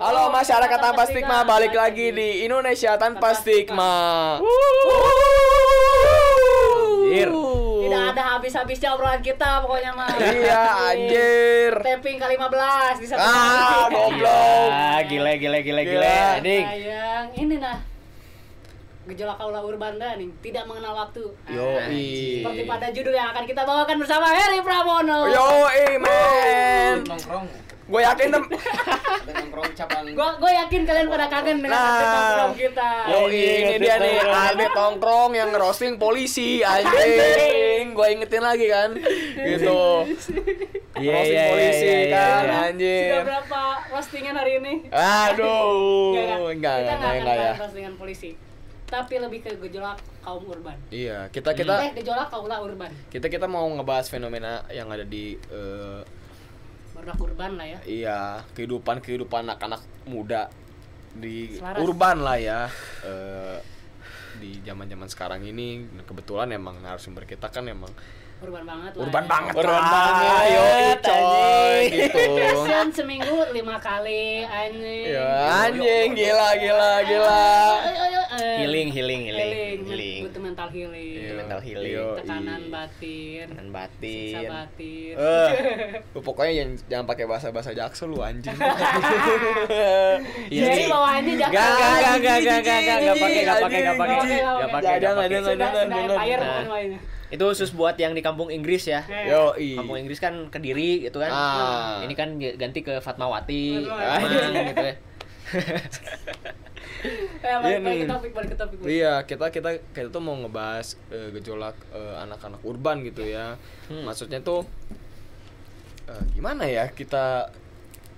Halo masyarakat tanpa stigma, balik lagi di Indonesia tanpa stigma. Anjir. Tidak ada habis-habisnya obrolan kita pokoknya mah. Iya, anjir. Tapping ke 15 di satu Ah, goblok. Ah, gile gile gile gile. Ding. Sayang, ini nah. Gejolak kaula urbanda nih, tidak mengenal waktu. Yo, Seperti pada judul yang akan kita bawakan bersama Heri Pramono. Yo, man. nongkrong Gue yakin tem ada Gua gue yakin kalian pada kangen dengan Nah. nongkrong kita. Yo, ini dia nih Alde tongkrong yang ngerosting polisi anjing. Gue ingetin lagi kan. Gitu. Iya Roasting iya polisi iya, iya, kan iya. anjir. Sudah berapa roastingan hari ini? Aduh. Enggak, Enggak, kita enggak, nggak enggak, ya. roastingan polisi. Tapi lebih ke gejolak kaum urban. Iya, kita kita Eh, gejolak kaula urban. kita kita mau ngebahas fenomena yang ada di eh, Barudak urban lah ya. iya kehidupan kehidupan anak-anak muda di Selaras. urban lah ya eh, di zaman zaman sekarang ini kebetulan emang narasumber kita kan emang Urban banget lah. urban ya. banget Urban lah. banget, yo coy anjing. gitu Session seminggu lima kali anjing. ya anjing gila gila gila eh. Healing healing healing. Healing. Healing. Butuh mental healing. Iya. Mental healing. Yo, Tekanan iya. batin. Siksa batin. batin. Eh, lu pokoknya yang jangan pakai bahasa bahasa jaksel lu anjing. Iya, Jadi bawaannya jangan. Gak gak gak gak gak gak gak gak pakai gak pakai gak pakai gak pakai gak Jangan, pakai. jangan, jangan, jangan. Itu khusus buat yang di kampung Inggris ya. Yo, Kampung Inggris kan Kediri gitu kan. Ah. Ini kan ganti ke Fatmawati. Fatmawati. Kemang gitu ya. Eh, balik, Iya ke topik, balik ke topik. Iya, kita kita kita tuh mau ngebahas eh, gejolak eh, anak-anak urban gitu ya. Hmm. Maksudnya tuh eh, gimana ya kita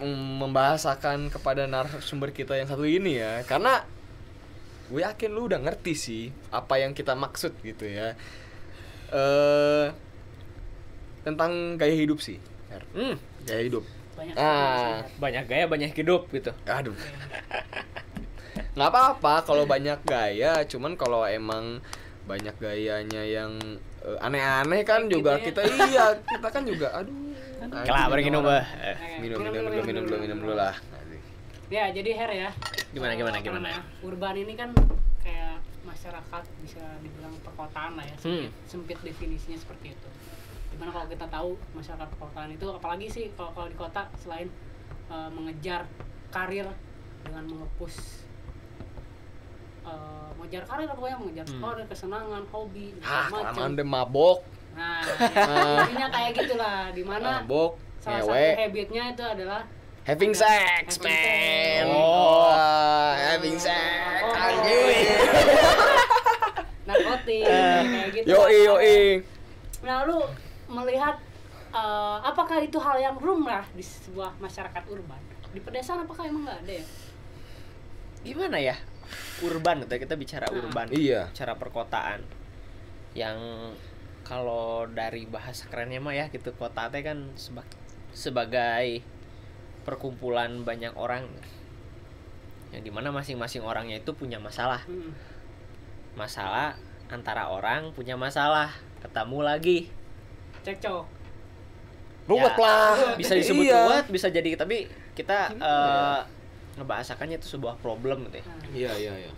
mm, membahasakan kepada narasumber kita yang satu ini ya. Karena gue yakin lu udah ngerti sih apa yang kita maksud gitu ya. Eh tentang gaya hidup sih. Her. Hmm, Gaya hidup. Banyak Ah. banyak gaya banyak hidup gitu. Aduh. nggak apa-apa kalau banyak gaya, cuman kalau emang banyak gayanya yang eh, aneh-aneh kan Gitu juga ya. kita iya kita kan juga aduh. Orang. bah. Eh, Minum minum minum minum dulu minum dulu lah. Ya, jadi Her ya. Gimana, gimana, gimana? Urban ini kan kayak masyarakat bisa dibilang perkotaan lah ya. Hmm. Sempit definisinya seperti itu. Di mana kalau kita tahu masyarakat perkotaan itu apalagi sih kalau kalau di kota selain eh, mengejar karir dengan mengepus eh, mengejar karir pokoknya mengejar Hmm. karir, kesenangan, hobi, macam. kelamaan deh mabok, Nah, ya, intinya kayak gitulah. Di mana mabok, salah satu habitnya itu adalah having sex, man. sex. Oh, having sex. Oh. Anjing. narkotik kayak gitu. Yoi yoi. Nah, lu melihat eh, apakah itu hal yang lumrah di sebuah masyarakat urban? Di pedesaan apakah emang nggak ada ya? Gimana ya? Urban kita bicara Nah. urban. Iya. Bicara perkotaan. Yang kalau dari bahasa kerennya mah ya gitu kota teh kan seba- sebagai perkumpulan banyak orang yang di mana masing-masing orangnya itu punya masalah Hmm. masalah antara orang punya masalah ketemu lagi Cekcok. Ruwet Ya, lah. bisa disebut Iya. ruwet bisa jadi tapi kita eh, ngebahasakannya itu sebuah problem gitu ya Nah, Iya iya iya.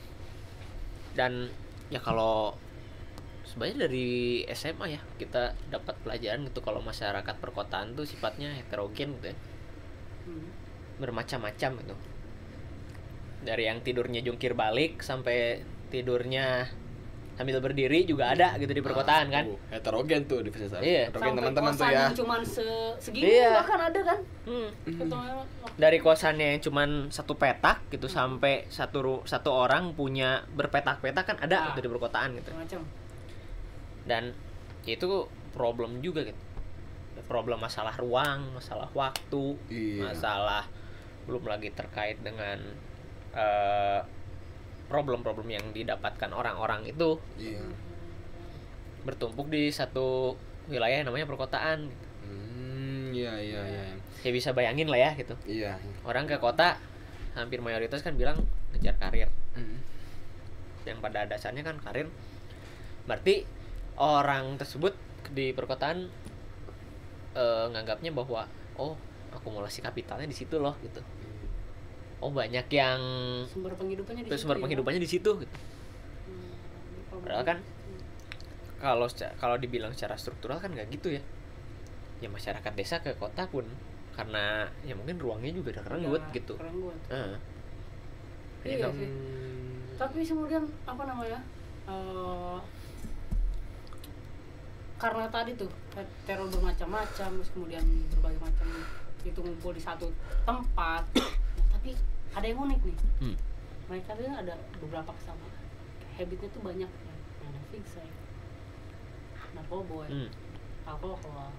dan ya kalau sebenarnya dari SMA ya kita dapat pelajaran gitu kalau masyarakat perkotaan tuh sifatnya heterogen gitu ya hmm. bermacam-macam gitu dari yang tidurnya jungkir balik sampai tidurnya sambil berdiri juga ada gitu di perkotaan kan Tuh, heterogen tuh di Heterogen Iya. Heterogen teman-teman tuh ya. yang cuman se segini Iya. bahkan ada kan? Hmm. Contohnya, dari kosannya yang cuman satu petak gitu sampai satu satu orang punya berpetak-petak kan ada Ah. gitu di perkotaan gitu macam dan itu problem juga gitu problem masalah ruang masalah waktu Iya. masalah belum lagi terkait dengan eh, problem-problem yang didapatkan orang-orang itu Iya. bertumpuk di satu wilayah yang namanya perkotaan Hmm, iya iya iya. ya bisa bayangin lah ya gitu Iya. orang ke kota hampir mayoritas kan bilang ngejar karir Hmm. yang pada dasarnya kan karir berarti orang tersebut di perkotaan eh, nganggapnya bahwa oh akumulasi kapitalnya di situ loh gitu oh banyak yang sumber penghidupannya di situ sumber ya. penghidupannya di situ gitu. Hmm, kalau Padahal kan kalau seca- kalau dibilang secara struktural kan nggak gitu ya. Ya masyarakat desa ke kota pun karena ya mungkin ruangnya juga udah kerenggut gitu. kerenggut. Jadi Iya kalau- sih. tapi kemudian apa namanya eh, karena tadi tuh te- teror bermacam-macam terus kemudian berbagai macam itu ngumpul di satu tempat Nah, tapi ada yang unik nih Hmm. mereka tuh ada beberapa kesamaan habitnya tuh banyak ya ada fixer narkoboy Hmm. alkohol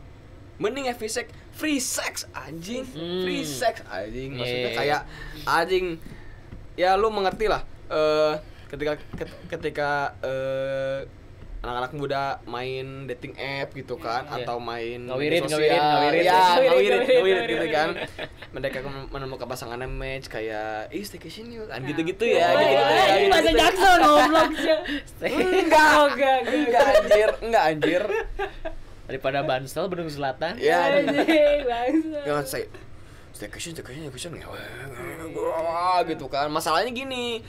Mending ya free sex, free sex anjing, Hmm. free sex anjing. Maksudnya Iya. kayak anjing ya lu mengerti lah eh ketika ket- ketika eh anak-anak muda main dating app gitu kan Iya. atau main Ngawirin, ngawirin, sosial. ngawirin. ya Ngawirin, ngawirin gitu ngawirin, kan mereka kan menemukan pasangannya match kayak ih staycation yuk kan Nah. gitu-gitu ya Wah, gitu-gitu ya ini bahasa ya. Jackson goblok enggak Oh, enggak, enggak. enggak anjir enggak anjir daripada Bansel Bedung Selatan. ya ya stay staycation staycation staycation gitu kan masalahnya gini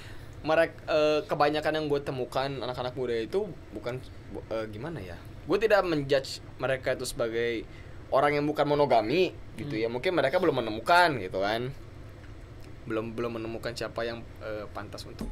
mereka kebanyakan yang gue temukan anak-anak muda itu bukan bu- eh, gimana ya gue tidak menjudge mereka itu sebagai orang yang bukan monogami gitu ya. Mungkin mereka belum menemukan gitu kan. Belum belum menemukan siapa yang eh, pantas untuk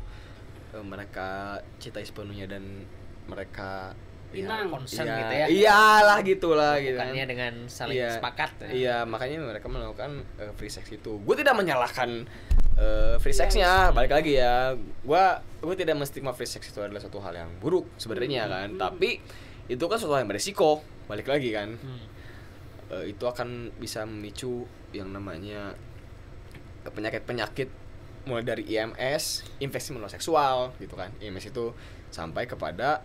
eh, mereka cintai sepenuhnya dan mereka Pinang. Concern iya, gitu ya. iyalah gitulah gitu kan. Bukannya dengan saling Iya. sepakat. ya. Iya, makanya mereka melakukan eh, free sex itu. Gue tidak menyalahkan eh, free sexnya, balik lagi ya. Gua gue tidak menstigma free sex itu adalah suatu hal yang buruk sebenarnya kan. Tapi itu kan suatu hal yang beresiko. Balik lagi kan. Hmm. Eh, itu akan bisa memicu yang namanya eh, penyakit-penyakit mulai dari IMS, infeksi menular seksual gitu kan. IMS itu sampai kepada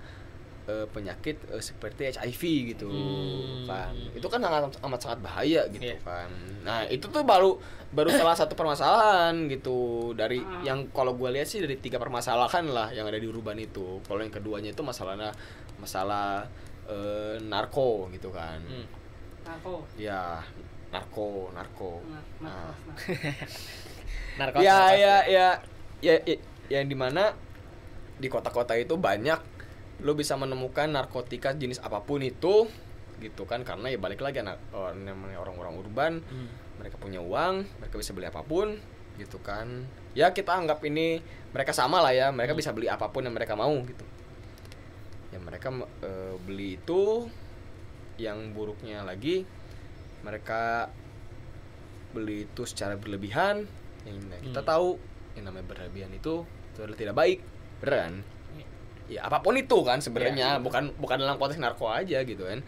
eh, penyakit eh, seperti HIV gitu Hmm. kan. Itu kan sangat amat sangat bahaya gitu Iya. kan. Nah, itu tuh baru baru salah satu permasalahan gitu dari Ah. yang kalau gue lihat sih dari tiga permasalahan lah yang ada di urban itu. Kalau yang keduanya itu masalahnya masalah eh, narko gitu kan. Hmm. Narko. Ya, narko, narko. Nah. Narkos, ya, ya, ya, ya, ya, yang di mana di kota-kota itu banyak lo bisa menemukan narkotika jenis apa pun itu gitu kan. Karena ya balik lagi anak orang namanya orang-orang urban Hmm. mereka punya uang mereka bisa beli apa pun gitu kan. Ya kita anggap ini mereka sama lah ya mereka bisa beli apa pun yang mereka mau gitu. Ya mereka eh, beli itu yang buruknya lagi mereka beli itu secara berlebihan. Yang kita Hmm. tahu yang namanya berlebihan itu itu adalah tidak baik. Beneran ya apa pun itu kan sebenarnya bukan bukan dalam konteks narko aja gitu kan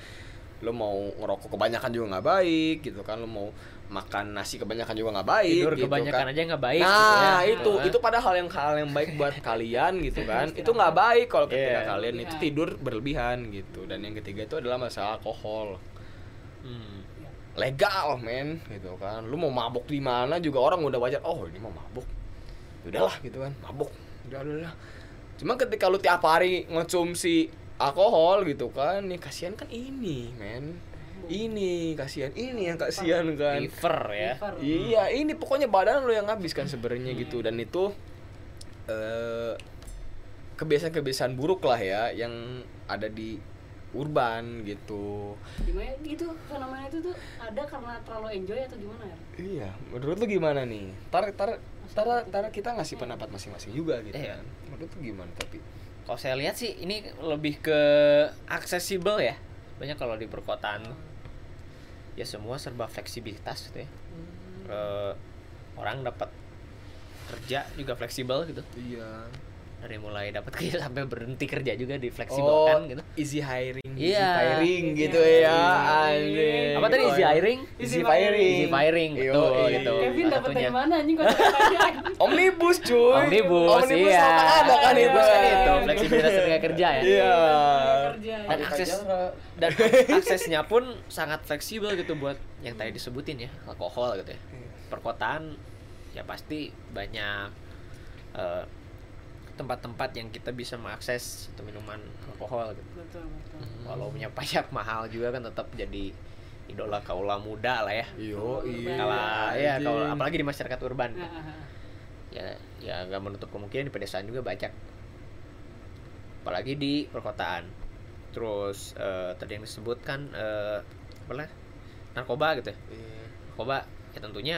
lo mau ngerokok kebanyakan juga nggak baik gitu kan lo mau makan nasi kebanyakan juga nggak baik Tidur gitu kebanyakan kan. aja nggak baik. nah gitu ya. itu itu padahal yang hal yang baik buat kalian gitu kan itu nggak baik kalau ketika Iya. kalian itu Berlebihan. tidur berlebihan gitu dan yang ketiga itu adalah masalah alkohol Hmm. legal men gitu kan lu mau mabuk di mana juga orang udah wajar oh ini mau mabuk udahlah gitu kan mabuk udah udah, udah. Cuma ketika lu tiap hari ngonsumsi alkohol gitu kan nih kasihan kan ini men ini kasihan ini yang kasihan kan Liver ya. Liver. Iya, ini pokoknya badan lo yang habis kan sebenarnya gitu dan itu eh kebiasaan-kebiasaan buruk lah ya yang ada di urban gitu. Gimana itu fenomena itu tuh ada karena terlalu enjoy atau gimana ya? Iya, menurut lu gimana nih? Tar tar tar, tar kita ngasih pendapat masing-masing juga gitu Iya. kan. Menurut lu gimana tapi? Kalau saya lihat sih ini lebih ke aksesibel ya. Banyak kalau di perkotaan tuh. ya semua serba fleksibilitas gitu ya. Eh, orang dapat kerja juga fleksibel gitu. Iya. Dari mulai dapat kerja sampai berhenti kerja juga di Oh, fleksibelkan gitu. easy hiring, Iya. easy firing Iya. gitu ya. Iya. Anjing. Apa tadi easy hiring? Easy firing. Easy firing, betul, gitu. Kevin dapat dari mana anjing kok dapat Omnibus cuy. Omnibus, Omnibus iya. ada kan itu. Omnibus kan itu, fleksibilitas tenaga kerja ya. Iya. kerja. Dan akses dan aksesnya pun sangat fleksibel gitu buat yang tadi disebutin ya alkohol gitu ya perkotaan ya pasti banyak eh, tempat-tempat yang kita bisa mengakses atau minuman alkohol gitu Betul, betul. walau punya pajak mahal juga kan tetap jadi idola kaula muda lah ya Yo, iya. kalau ya kalau anjing. apalagi di masyarakat urban Nah, ah, ah. ya ya nggak menutup kemungkinan di pedesaan juga banyak apalagi di perkotaan terus eh, tadi yang disebutkan eh, apa lah narkoba gitu ya Iya. narkoba ya tentunya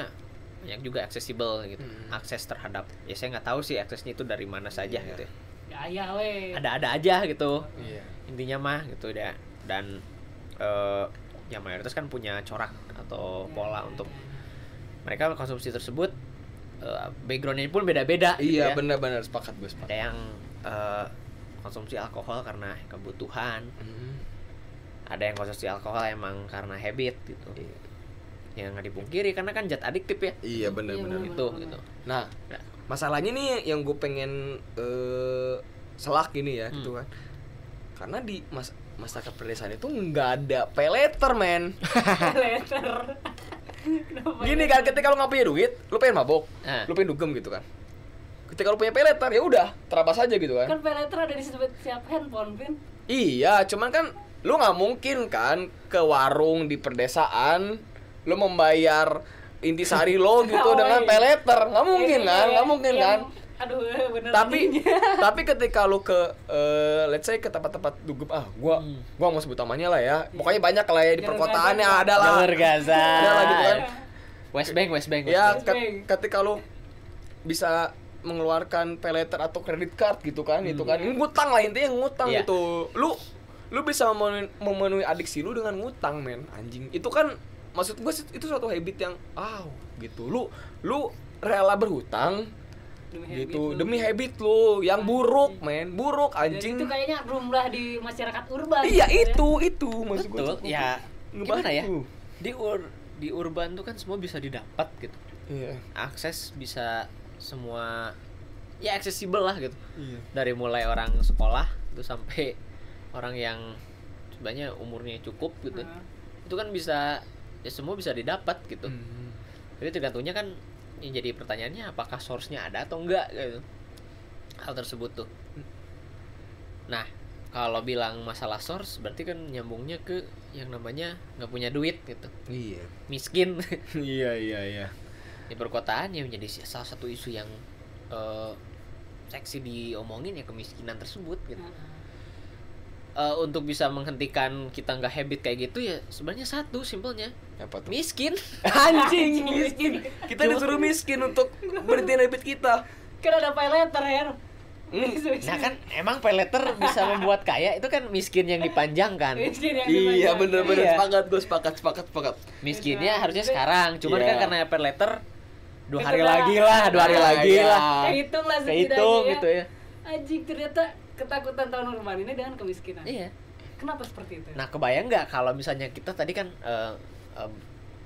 banyak juga aksesibel gitu Hmm. akses terhadap ya saya nggak tahu sih aksesnya itu dari mana saja Iya. gitu ya ya ya weh ada-ada aja gitu Iya. intinya mah gitu ya dan eh ya mayoritas kan punya corak atau pola untuk mereka konsumsi tersebut eh, backgroundnya pun beda-beda gitu Iya ya. benar-benar sepakat gue ada sepakat. yang eh, konsumsi alkohol karena kebutuhan Hmm. ada yang konsumsi alkohol emang karena habit gitu Iya. Yang nggak dipungkiri karena kan zat adiktif ya Iya benar-benar. Iya, itu gitu Nah, Ya. masalahnya nih yang gue pengen eh selak ini ya Hmm. gitu kan. Karena di mas masyarakat pedesaan itu nggak ada peleter men. Kenapa Gini letter? kan ketika lu nggak punya duit, lu pengen mabok, Nah. lu pengen dugem gitu kan. Ketika lu punya peleter ya udah terabas aja gitu kan. kan pay letter ada di setiap handphone pin Iya, cuman kan lu nggak mungkin kan ke warung di perdesaan lu membayar intisari lo gitu Oh, dengan iya. peleter nggak mungkin Iya, kan? iya, nggak mungkin yang- kan? aduh bener tapi ininya. tapi ketika lu ke eh, let's say ke tempat-tempat dugem ah gua Hmm. gua mau sebut namanya lah ya. Pokoknya banyak lah ya di perkotaan ya ada lah. Jalur Gaza. Ada lah gitu kan. West Bank West Bank West ya ke- Bank. ketika lu bisa mengeluarkan peleter atau kredit card gitu kan itu kan ngutang lah intinya ngutang Iya. gitu. Lu lu bisa memenuhi, memenuhi adiksi lu dengan ngutang men. Anjing. Itu kan maksud gue itu suatu habit yang wow gitu. Lu lu rela berhutang Demi habit gitu lu. demi habit lu yang buruk men buruk Dan anjing. itu kayaknya rumlah di masyarakat urban iya gitu ya. itu itu maksud tuh. ya. Ngebantu. gimana ya? di ur di urban tuh kan semua bisa didapat gitu. Iya. Akses bisa semua ya aksesibel lah gitu. Iya. Dari mulai orang sekolah itu sampai orang yang sebenarnya umurnya cukup gitu. Nah, itu kan bisa ya semua bisa didapat gitu. Hmm. jadi tergantungnya kan yang jadi pertanyaannya apakah source-nya ada atau enggak gitu. Hal tersebut tuh. Nah kalau bilang masalah source berarti kan nyambungnya ke yang namanya nggak punya duit gitu. Iya. Miskin. Iya iya iya. Di perkotaan yang menjadi salah satu isu yang eh, seksi diomongin ya kemiskinan tersebut gitu. Eh, untuk bisa menghentikan kita nggak habit kayak gitu ya sebenarnya satu simpelnya apa tuh? Miskin. Anjing miskin. Kita disuruh miskin untuk berhentiin habit kita. Kan ada pay letter ya nah kan emang pay letter bisa membuat kaya itu kan miskin yang dipanjangkan. Miskin yang iya bener-bener. Iya. sepakat gue sepakat sepakat sepakat. Miskinnya harusnya sekarang cuman Iya. kan karena pay letter dua hari dah. lagi lah dua hari Nah, lagi iya. lah. Kehitung lah kehitung ya. gitu ya. Anjing ternyata ketakutan tahun urban ini dengan kemiskinan. Iya. Kenapa seperti itu? Nah, kebayang nggak kalau misalnya kita tadi kan eh, em,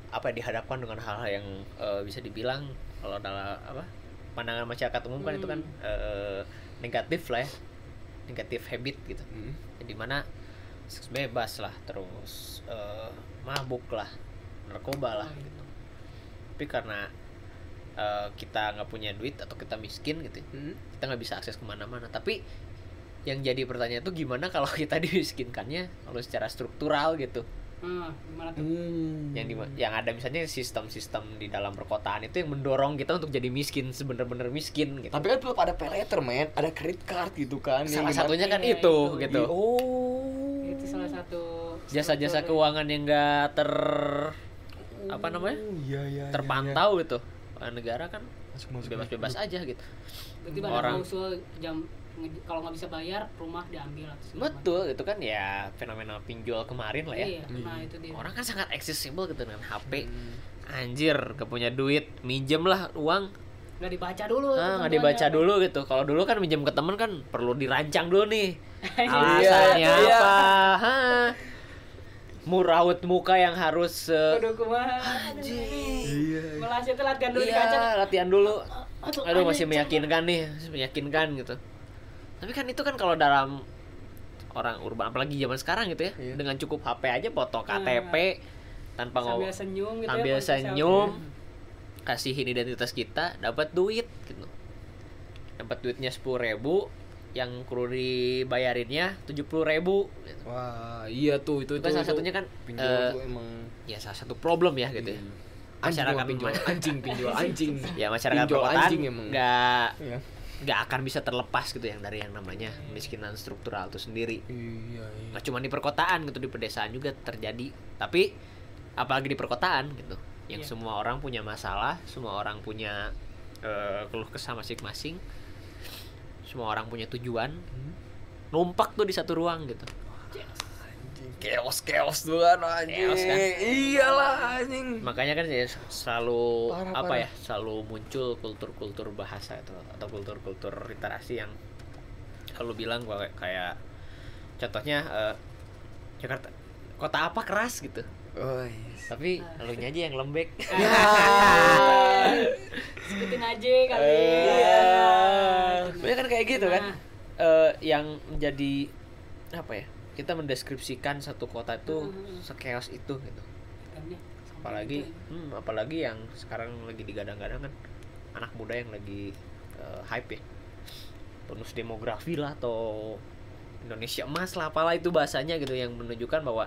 apa dihadapkan dengan hal-hal yang eh, bisa dibilang kalau dalam apa pandangan masyarakat umum kan itu kan eh, negatif lah ya, negatif habit gitu. Hmm. Jadi mana seks bebas lah, terus eh, mabuk lah, narkoba lah. Oh, Gitu. Tapi karena eh, kita nggak punya duit atau kita miskin gitu, Hmm. kita nggak bisa akses ke mana-mana. Tapi yang jadi pertanyaan tuh gimana kalau kita dimiskinkannya kalau secara struktural gitu Hmm, tuh? Hmm. yang di, yang ada misalnya sistem-sistem di dalam perkotaan itu yang mendorong kita untuk jadi miskin sebener-bener miskin gitu. Tapi kan tetap ada pay letter men. Ada credit card gitu kan yang salah satunya kan Iya, itu, itu. gitu. Oh. Itu salah satu jasa-jasa keuangan yang enggak ter apa namanya? Oh, iya, iya, iya, terpantau gitu. Orang negara kan iya. Bebas-bebas aja gitu. Berarti Orang- klausul jam kalau nggak bisa bayar rumah diambil atau betul itu kan ya fenomena pinjol kemarin lah ya. Iya nah itu dia. Orang kan sangat accessible gitu dengan HP Hmm. anjir gak punya duit minjem lah uang. Nggak dibaca dulu ah nggak ketentuannya. dibaca dulu gitu. Kalau dulu kan minjem ke temen kan perlu dirancang dulu nih. Iya, alasannya iya. apa? Hah. muraut muka yang harus eh, Aduh kumaha iya Melas itu latihan dulu di kaca iya latihan dulu. Aduh, aduh masih meyakinkan nih masih meyakinkan gitu tapi kan itu kan kalau dalam orang urban apalagi zaman sekarang gitu ya Iya. dengan cukup HP aja foto KTP tanpa sambil ngomong senyum gitu sambil ya, senyum selfie. kasihin identitas kita dapat duit gitu dapat duitnya sepuluh ribu yang kru dibayarinnya tujuh puluh ribu gitu. wah iya tuh itu Itu kan salah itu. satunya kan pinjol eh, tuh emang ya salah satu problem ya gitu ya Iya. Anjing masyarakat pinjol anjing pinjol anjing ya masyarakat Pinjol anjing emang. nggak Iya. Nggak akan bisa terlepas gitu yang dari yang namanya kemiskinan struktural itu sendiri. Iya iya. Nggak cuma di perkotaan gitu di pedesaan juga terjadi. Tapi apalagi di perkotaan gitu yang Iya. semua orang punya masalah semua orang punya eh, keluh kesah masing-masing semua orang punya tujuan Hmm. numpak tuh di satu ruang gitu chaos chaos tuh kan anjing Chaos kan? iyalah anjing makanya kan ya selalu Parah, apa parah. ya selalu muncul kultur-kultur bahasa itu atau kultur-kultur literasi yang selalu bilang bahwa kayak contohnya eh, Jakarta kota apa keras gitu oh, yes. tapi lu aja yang lembek sebutin aja kali Iya. ya. Banyak kan kayak gitu kan Nah. Eh, yang menjadi apa ya kita mendeskripsikan satu kota itu Mhm. sekeos itu gitu apalagi gitu ya. hmm, apalagi yang sekarang lagi digadang-gadang kan anak muda yang lagi eh, hype ya bonus demografi lah atau Indonesia emas lah apalah itu bahasanya gitu yang menunjukkan bahwa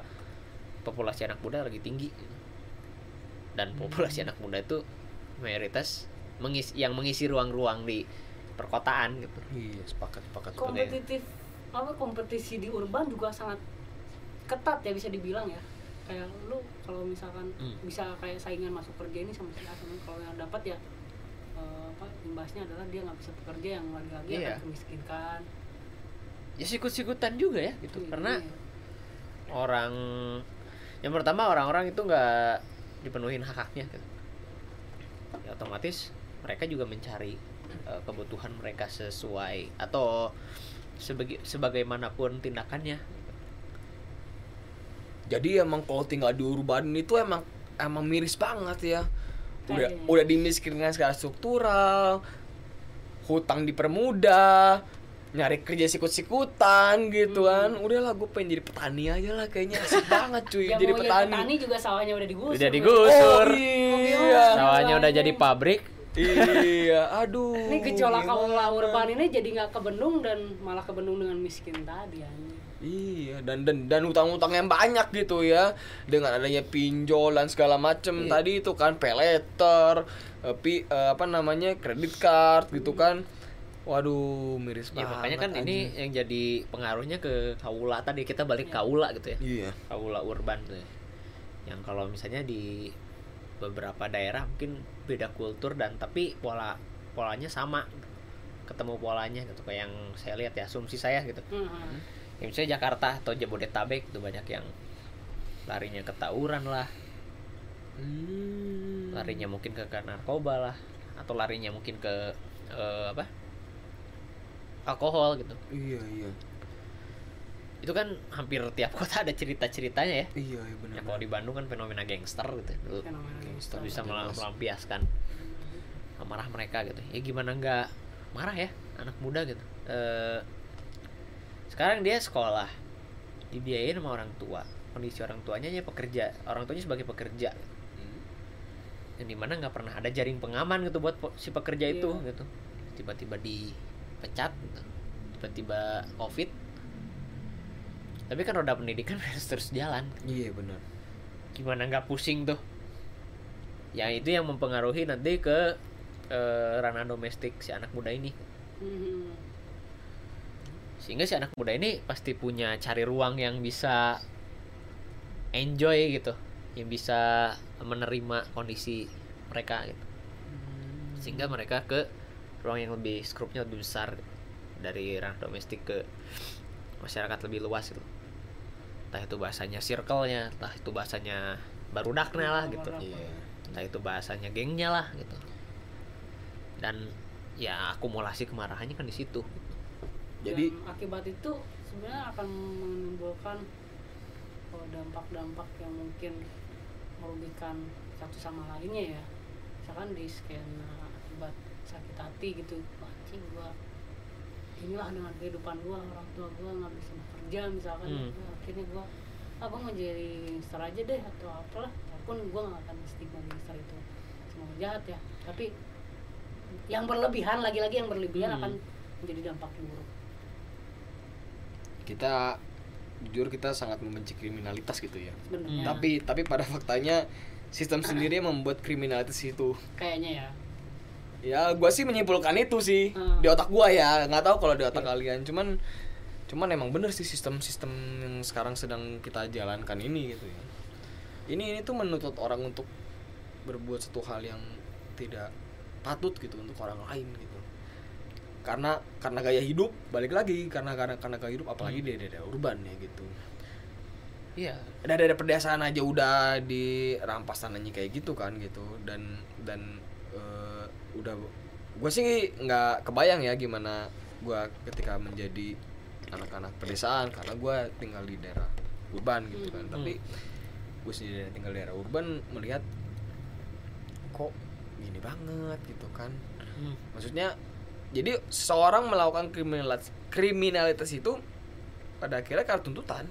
populasi anak muda lagi tinggi gitu. dan populasi anak muda itu mayoritas mengisi yang mengisi ruang-ruang di perkotaan gitu iya sepakat sepakat sepakat. kompetitif apa kompetisi di urban juga sangat ketat ya bisa dibilang ya kayak lu kalau misalkan Hmm. bisa kayak saingan masuk kerja ini sama si A sama kalau yang dapat ya eh, apa imbasnya adalah dia nggak bisa bekerja yang lagi-lagi Iya. akan kemiskinkan ya sikut-sikutan juga ya gitu Iya, karena iya. orang yang pertama orang-orang itu nggak dipenuhin hak-haknya gitu. Ya, otomatis mereka juga mencari eh, kebutuhan mereka sesuai atau sebagai sebagaimanapun tindakannya. Jadi emang kalau tinggal di urban itu emang emang miris banget ya. Udah Kayaknya. udah dimiskinkan secara struktural hutang dipermudah nyari kerja sikut-sikutan gitu kan. Udahlah gue pengen jadi petani aja lah kayaknya. Asik banget cuy ya jadi mau jadi petani, petani juga sawahnya udah digusur. Udah digusur. Oh iya. Sawahnya. udah jadi pabrik iya aduh ini gejolak kaula urban ini jadi nggak kebendung dan malah kebendung dengan miskin tadi anjing. Iya dan dan dan utang-utang yang banyak gitu ya dengan adanya pinjol dan segala macem Iya. tadi itu kan peleter, eh, pi, eh, apa namanya kredit card gitu kan, waduh miris ya banget. makanya kan ini anjing. yang jadi pengaruhnya ke kaula tadi kita balik kaula gitu ya Iya. kaula urban tuh ya. yang kalau misalnya di beberapa daerah mungkin beda kultur dan tapi pola polanya sama. Ketemu polanya gitu kayak yang saya lihat ya asumsi saya gitu. Hmm. ya misalnya Jakarta atau Jabodetabek itu banyak yang larinya ke tawuran lah. Hmm. larinya mungkin ke ke narkoba lah atau larinya mungkin ke eh, apa? Alkohol gitu. Iya iya itu kan hampir tiap kota ada cerita ceritanya ya. Iya iya benar. ya kalau di Bandung kan fenomena gangster gitu dulu Fenomena gangster bisa melampiaskan amarah mereka gitu. Ya gimana nggak marah ya anak muda gitu. Eh, sekarang dia sekolah dibiayain sama orang tua. Kondisi orang tuanya ya pekerja orang tuanya sebagai pekerja. Hmm. yang di mana nggak pernah ada jaring pengaman gitu buat si pekerja itu Iya. gitu. Tiba-tiba dipecat gitu. tiba-tiba covid tapi kan roda pendidikan harus terus jalan Iya benar. gimana nggak pusing tuh ya itu yang mempengaruhi nanti ke eh, ranah domestik si anak muda ini Hmm. sehingga si anak muda ini pasti punya cari ruang yang bisa enjoy gitu yang bisa menerima kondisi mereka gitu sehingga mereka ke ruang yang lebih skrupnya lebih besar gitu. dari ranah domestik ke masyarakat lebih luas gitu entah itu bahasanya circle-nya entah itu bahasanya barudaknya lah gitu. Iya. entah itu bahasanya gengnya lah gitu. Dan ya akumulasi kemarahannya kan di situ Jadi Dan akibat itu sebenarnya akan menimbulkan oh, dampak-dampak yang mungkin merugikan satu sama lainnya ya. Misalkan di skena akibat sakit hati gitu anjing gua inilah dengan kehidupan gua orang tua gua nggak bisa bekerja misalkan Hmm. Ya, akhirnya gua ah gua mau jadi gangster aja deh atau apalah. Walaupun gua nggak akan stigma gangster itu semua jahat ya. Tapi yang berlebihan lagi-lagi yang berlebihan Hmm. akan menjadi dampak buruk. Kita jujur kita sangat membenci kriminalitas gitu ya. sebenarnya. Tapi tapi pada faktanya sistem sendiri yang membuat kriminalitas itu. Kayaknya ya ya gue sih menyimpulkan itu sih. Hmm. di otak gue ya nggak tahu kalau di otak kalian. Cuman cuman emang bener sih sistem-sistem yang sekarang sedang kita jalankan ini gitu ya. Ini ini tuh menuntut orang untuk berbuat satu hal yang tidak patut gitu untuk orang lain gitu. Karena karena gaya hidup balik lagi karena karena karena gaya hidup apalagi di daerah urban ya gitu. Iya. Ada ada pedesaan aja udah dirampas tanahnya kayak gitu kan gitu. Dan dan udah gue sih nggak kebayang ya gimana gue ketika menjadi anak-anak pedesaan karena gue tinggal di daerah urban gitu kan Hmm. tapi gue sendiri yang tinggal di daerah urban melihat kok gini banget gitu kan Hmm. maksudnya jadi seorang melakukan kriminalitas kriminalitas itu pada akhirnya karena tuntutan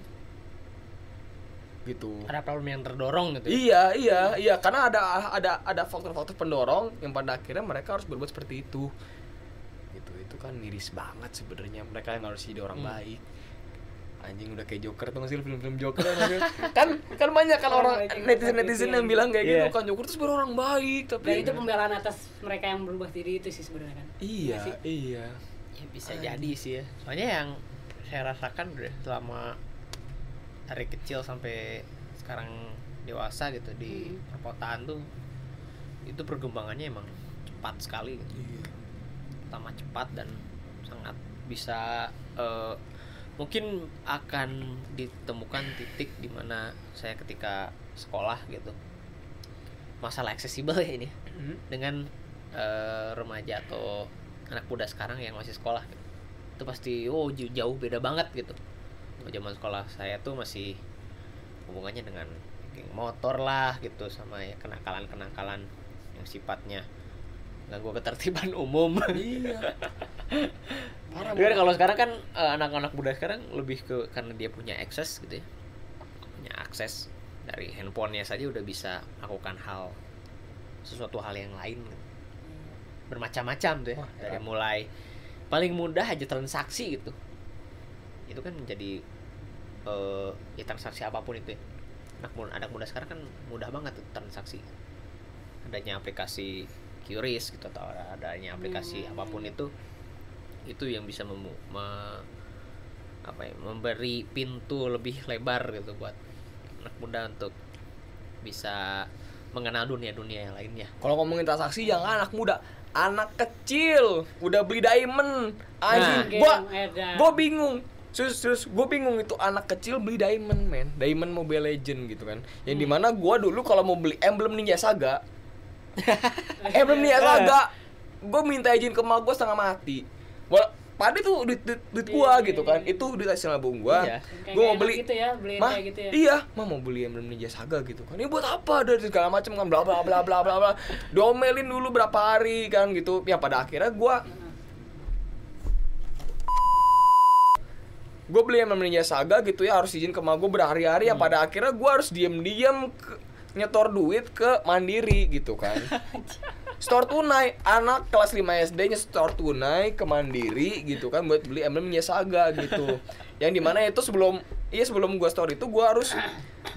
gitu ada problem yang terdorong gitu ya. Iya, iya, iya, karena ada ada ada faktor-faktor pendorong yang pada akhirnya mereka harus berbuat seperti itu. Gitu, itu kan miris banget sebenarnya mereka yang harus jadi orang Hmm. baik. Anjing udah kayak Joker tuh sih film-film Joker kan kan kan banyak kan Orang netizen netizen yang ya. bilang kayak Iya. gitu kan Joker tuh sebenarnya orang baik tapi dan itu pembelaan atas mereka yang berubah diri itu sih sebenarnya kan iya sih? iya ya bisa jadi sih ya soalnya yang saya rasakan udah selama dari kecil sampai sekarang dewasa gitu di Hmm. perkotaan tuh itu perkembangannya emang cepat sekali gitu. iya pertama cepat dan sangat bisa eh, mungkin akan ditemukan titik di mana saya ketika sekolah gitu masalah aksesibel ya ini Hmm. dengan eh, remaja atau anak muda sekarang yang masih sekolah gitu. itu pasti oh jauh beda banget gitu zaman sekolah saya tuh masih hubungannya dengan geng motor lah gitu sama ya kenakalan kenakalan yang sifatnya ganggu ketertiban umum iya parah kan kalau sekarang kan eh, anak-anak muda sekarang lebih ke karena dia punya akses gitu ya. Punya akses dari handphonenya saja udah bisa melakukan hal sesuatu hal yang lain. Bermacam-macam tuh ya. Wah, dari mulai paling mudah aja transaksi gitu. Itu kan menjadi eh ya transaksi apa pun itu ya. Anak muda, anak muda sekarang kan mudah banget tuh transaksi. Adanya aplikasi QRIS gitu atau adanya aplikasi Hmm. apa pun itu itu yang bisa memu me- apa ya, memberi pintu lebih lebar gitu buat anak muda untuk bisa mengenal dunia-dunia yang lainnya. Kalau ngomongin transaksi jangan anak muda, anak kecil udah beli diamond. Anjing, Game gua gua bingung. Serius, serius, gue bingung itu anak kecil beli diamond, men. Diamond Mobile Legend gitu kan. Yang Hmm. di mana gua dulu kalau mau beli emblem Ninja Saga, emblem Ninja Saga, gue minta izin ke emak gue setengah mati. Wah, pada tuh duit, duit, duit gua Iya, gitu iya, kan. iya. Itu duit hasil nabung gua. Iya. Gua mau beli gitu ya Mah, kayak gitu ya iya, mah mau beli emblem Ninja Saga gitu kan. Ini buat apa? Dari segala macam kan bla bla bla bla bla bla. Domelin dulu berapa hari kan gitu. Ya pada akhirnya gua gue beli emblem Ninja Saga gitu ya harus izin ke gue berhari-hari ya pada akhirnya gua harus diem-diem nyetor duit ke Mandiri gitu kan. Store tunai, anak kelas 5 SD nya store tunai ke Mandiri gitu kan buat beli emblem Saga gitu. Yang di mana itu sebelum iya sebelum gua store itu gua harus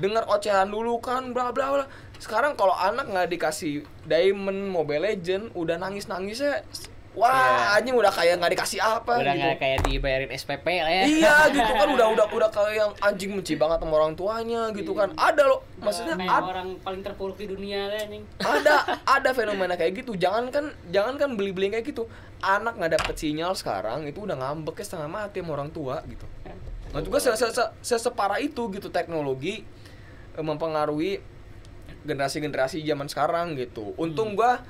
dengar ocehan dulu kan bla bla bla. Sekarang kalau anak nggak dikasih Diamond Mobile Legend udah nangis nangisnya wah Iya. anjing udah kayak nggak dikasih apa Udah gitu. nggak kayak dibayarin SPP lah ya. Iya gitu kan udah udah udah kayak yang anjing benci banget sama orang tuanya gitu kan. Ada loh maksudnya kayak ad- orang paling terpuruk di dunia nih ada ada fenomena kayak gitu jangan kan jangan kan beli beli kayak gitu anak nggak dapet sinyal sekarang itu udah ngambek ya setengah mati sama orang tua gitu nah juga se, se, se- seseparah itu gitu teknologi eh, mempengaruhi generasi-generasi zaman sekarang gitu untung gua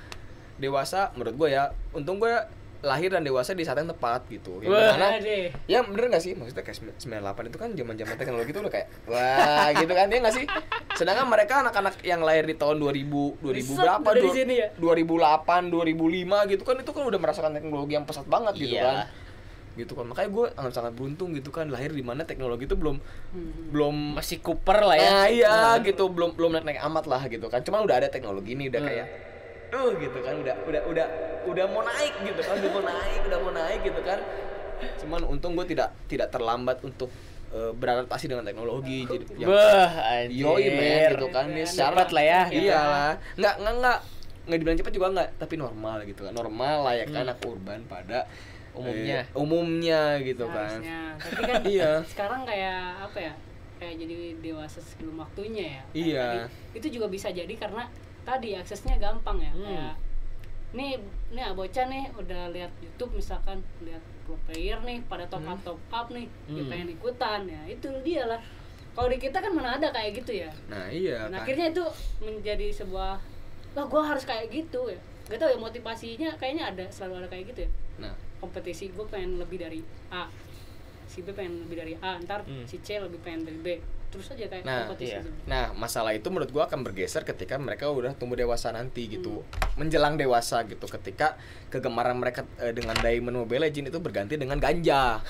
dewasa menurut gua ya untung gua lahir dan dewasa di saat yang tepat gitu yang Wah. deh Ya bener gak sih? Maksudnya kayak 98 itu kan zaman zaman teknologi itu udah kayak Wah gitu kan ya gak sih? Sedangkan mereka anak-anak yang lahir di tahun 2000 2000 Riset berapa? dari Du- sini ya? 2008, 2005 gitu kan itu kan udah merasakan teknologi yang pesat banget gitu Iya. kan gitu kan makanya gue sangat sangat beruntung gitu kan lahir di mana teknologi itu belum Hmm. belum Masih Cooper lah ya. Nah, iya Nah. gitu belum belum naik naik amat lah gitu kan cuman udah ada teknologi ini udah Hmm. kayak tuh gitu kan udah udah udah udah mau naik gitu kan udah mau naik udah mau naik gitu kan cuman untung gue tidak tidak terlambat untuk eh, beradaptasi dengan teknologi jadi yang Bah, anjir. Yoi men gitu kan dia secara Cepat lah ya, gitu. Iyalah. Nggak nggak nggak nggak dibilang cepat juga nggak, tapi normal gitu kan. Normal lah ya kan Hmm. anak urban pada Umumnya. eh, umumnya gitu kan. Seharusnya. tapi kan Iya. sekarang kayak apa ya kayak jadi dewasa sebelum waktunya ya Iya. itu juga bisa jadi karena tadi aksesnya gampang ya Hmm. kayak nih nih bocah nih udah lihat YouTube misalkan lihat pro player nih pada top up top up nih dia Hmm. pengen ikutan ya itu dia lah kalau di kita kan mana ada kayak gitu ya Nah, iya Dan kan. akhirnya itu menjadi sebuah wah gue harus kayak gitu ya gak tau ya motivasinya kayaknya ada selalu ada kayak gitu ya Nah, kompetisi gue pengen lebih dari A si B pengen lebih dari A ntar Hmm. si C lebih pengen dari B terus aja kayak Nah, kompetisi iya. gitu. Nah, masalah itu menurut gua akan bergeser ketika mereka udah tumbuh dewasa nanti gitu. Hmm. Menjelang dewasa gitu ketika kegemaran mereka eh, dengan Diamond Mobile Legends itu berganti dengan ganja.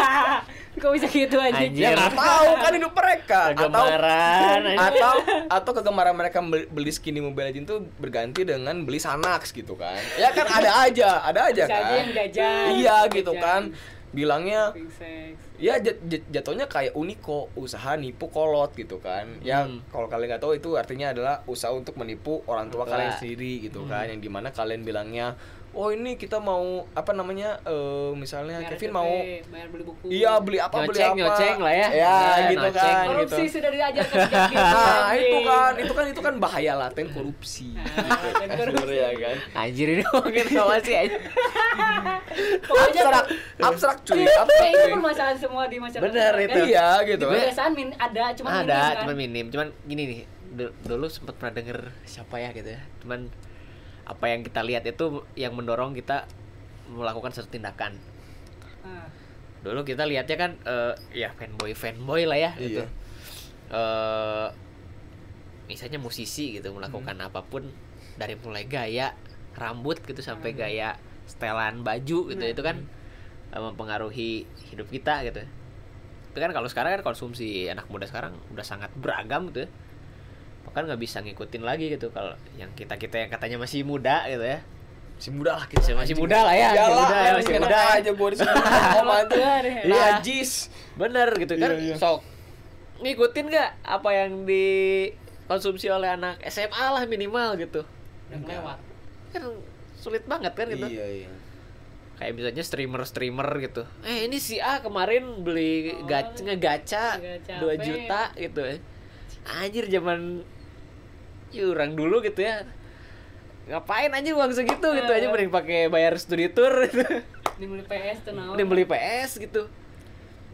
kok bisa gitu aja Anjir. Ya nggak tahu kan hidup mereka atau Kegemaran, anjir. atau atau kegemaran mereka beli, beli skin di Mobile Legends itu berganti dengan beli Sanax gitu kan. Ya kan ada aja, ada aja Bisa aja kan. yang jajan, Iya gitu kan. Bilangnya Pink sex. ya jat- jat- jatuhnya kayak Uniko usaha nipu kolot gitu kan ya Hmm. kalau kalian nggak tahu itu artinya adalah usaha untuk menipu orang tua Orang tua. kalian sendiri gitu kan yang di mana kalian bilangnya oh ini kita mau apa namanya eh misalnya Bayar Kevin mau bayar beli buku iya beli apa beli Nyoceng, apa nyoceng lah ya. ya Ya, gitu nyoceng. kan korupsi gitu sudah diajarkan sejak dini nah itu kan itu kan itu kan bahaya laten korupsi Nah, korupsi. Sebenarnya kan Anjir ini ngomongin apa sih anjir? Pokoknya abstrak abstrak cuy Kayak abstrak itu permasalahan semua di masyarakat Bener kan? itu. iya gitu di pedesaan min ada cuma ada, minim kan cuman minim. Cuman gini nih, du- dulu sempat pernah denger siapa ya gitu ya. Cuman apa yang kita lihat itu yang mendorong kita melakukan satu tindakan. Nah, Dulu kita lihatnya kan eh, ya fanboy fanboy lah ya gitu. Iya. Eh misalnya musisi gitu melakukan apa pun dari mulai gaya rambut gitu sampai Hmm. gaya setelan baju gitu Nah. itu kan eh, mempengaruhi hidup kita gitu. Tapi kan kalau sekarang kan konsumsi anak muda sekarang udah sangat beragam gitu ya. Bahkan nggak bisa ngikutin lagi gitu kalau yang kita kita yang katanya masih muda gitu ya. masih muda lah kita Masih- muda lah ya, masih muda ya, masih muda. aja disebut sama. Iya. najis Bener gitu kan. Iya, iya. Sok ngikutin nggak apa yang dikonsumsi oleh anak SMA lah minimal gitu. udah lewat Kan sulit banget kan gitu. iya iya Kayak misalnya streamer-streamer gitu. Eh ini si A kemarin beli Oh, gacha 2 apa juta gitu. Anjir zaman orang dulu gitu ya. Ngapain aja uang segitu gitu aja Eh. mending pakai bayar studi tour gitu. ini beli PS tuh naon Mending beli PS gitu.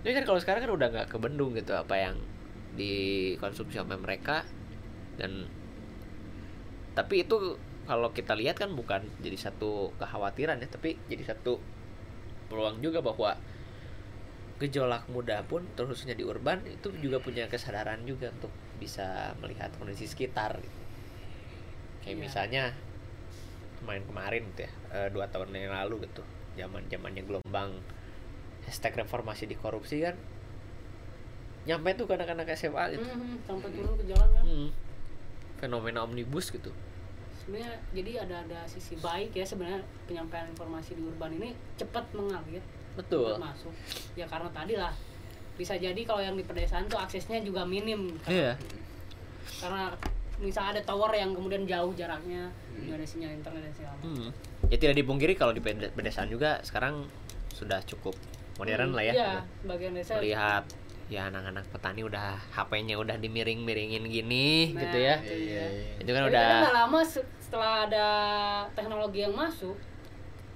Jadi kan kalau sekarang kan udah nggak kebendung gitu apa yang dikonsumsi sama mereka dan tapi itu kalau kita lihat kan bukan jadi satu kekhawatiran ya tapi jadi satu peluang juga bahwa gejolak muda pun terusnya di urban itu juga punya kesadaran juga untuk bisa melihat kondisi sekitar gitu. kayak Iya. misalnya kemarin-kemarin gitu ya eh, dua tahun yang lalu gitu zaman zamannya gelombang hashtag reformasi di korupsi kan nyampe tuh anak-anak SMA gitu. Mhm, sampai turun ke jalan kan. Hmm. fenomena omnibus gitu. Sebenarnya jadi ada ada sisi baik ya sebenarnya penyampaian informasi di urban ini cepat mengalir. Betul. Cepat masuk. Ya karena tadi lah bisa jadi kalau yang di pedesaan tuh aksesnya juga minim iya karena misal ada tower yang kemudian jauh jaraknya nggak ada sinyal internet dan segala. Hmm. ya tidak dipungkiri kalau di pede- pedesaan juga sekarang sudah cukup modern lah ya Iya, gitu. bagian desa. melihat ya anak-anak petani udah HP-nya udah dimiring-miringin gini Nah, gitu ya itu dia. itu kan Tapi udah lama se- setelah ada teknologi yang masuk,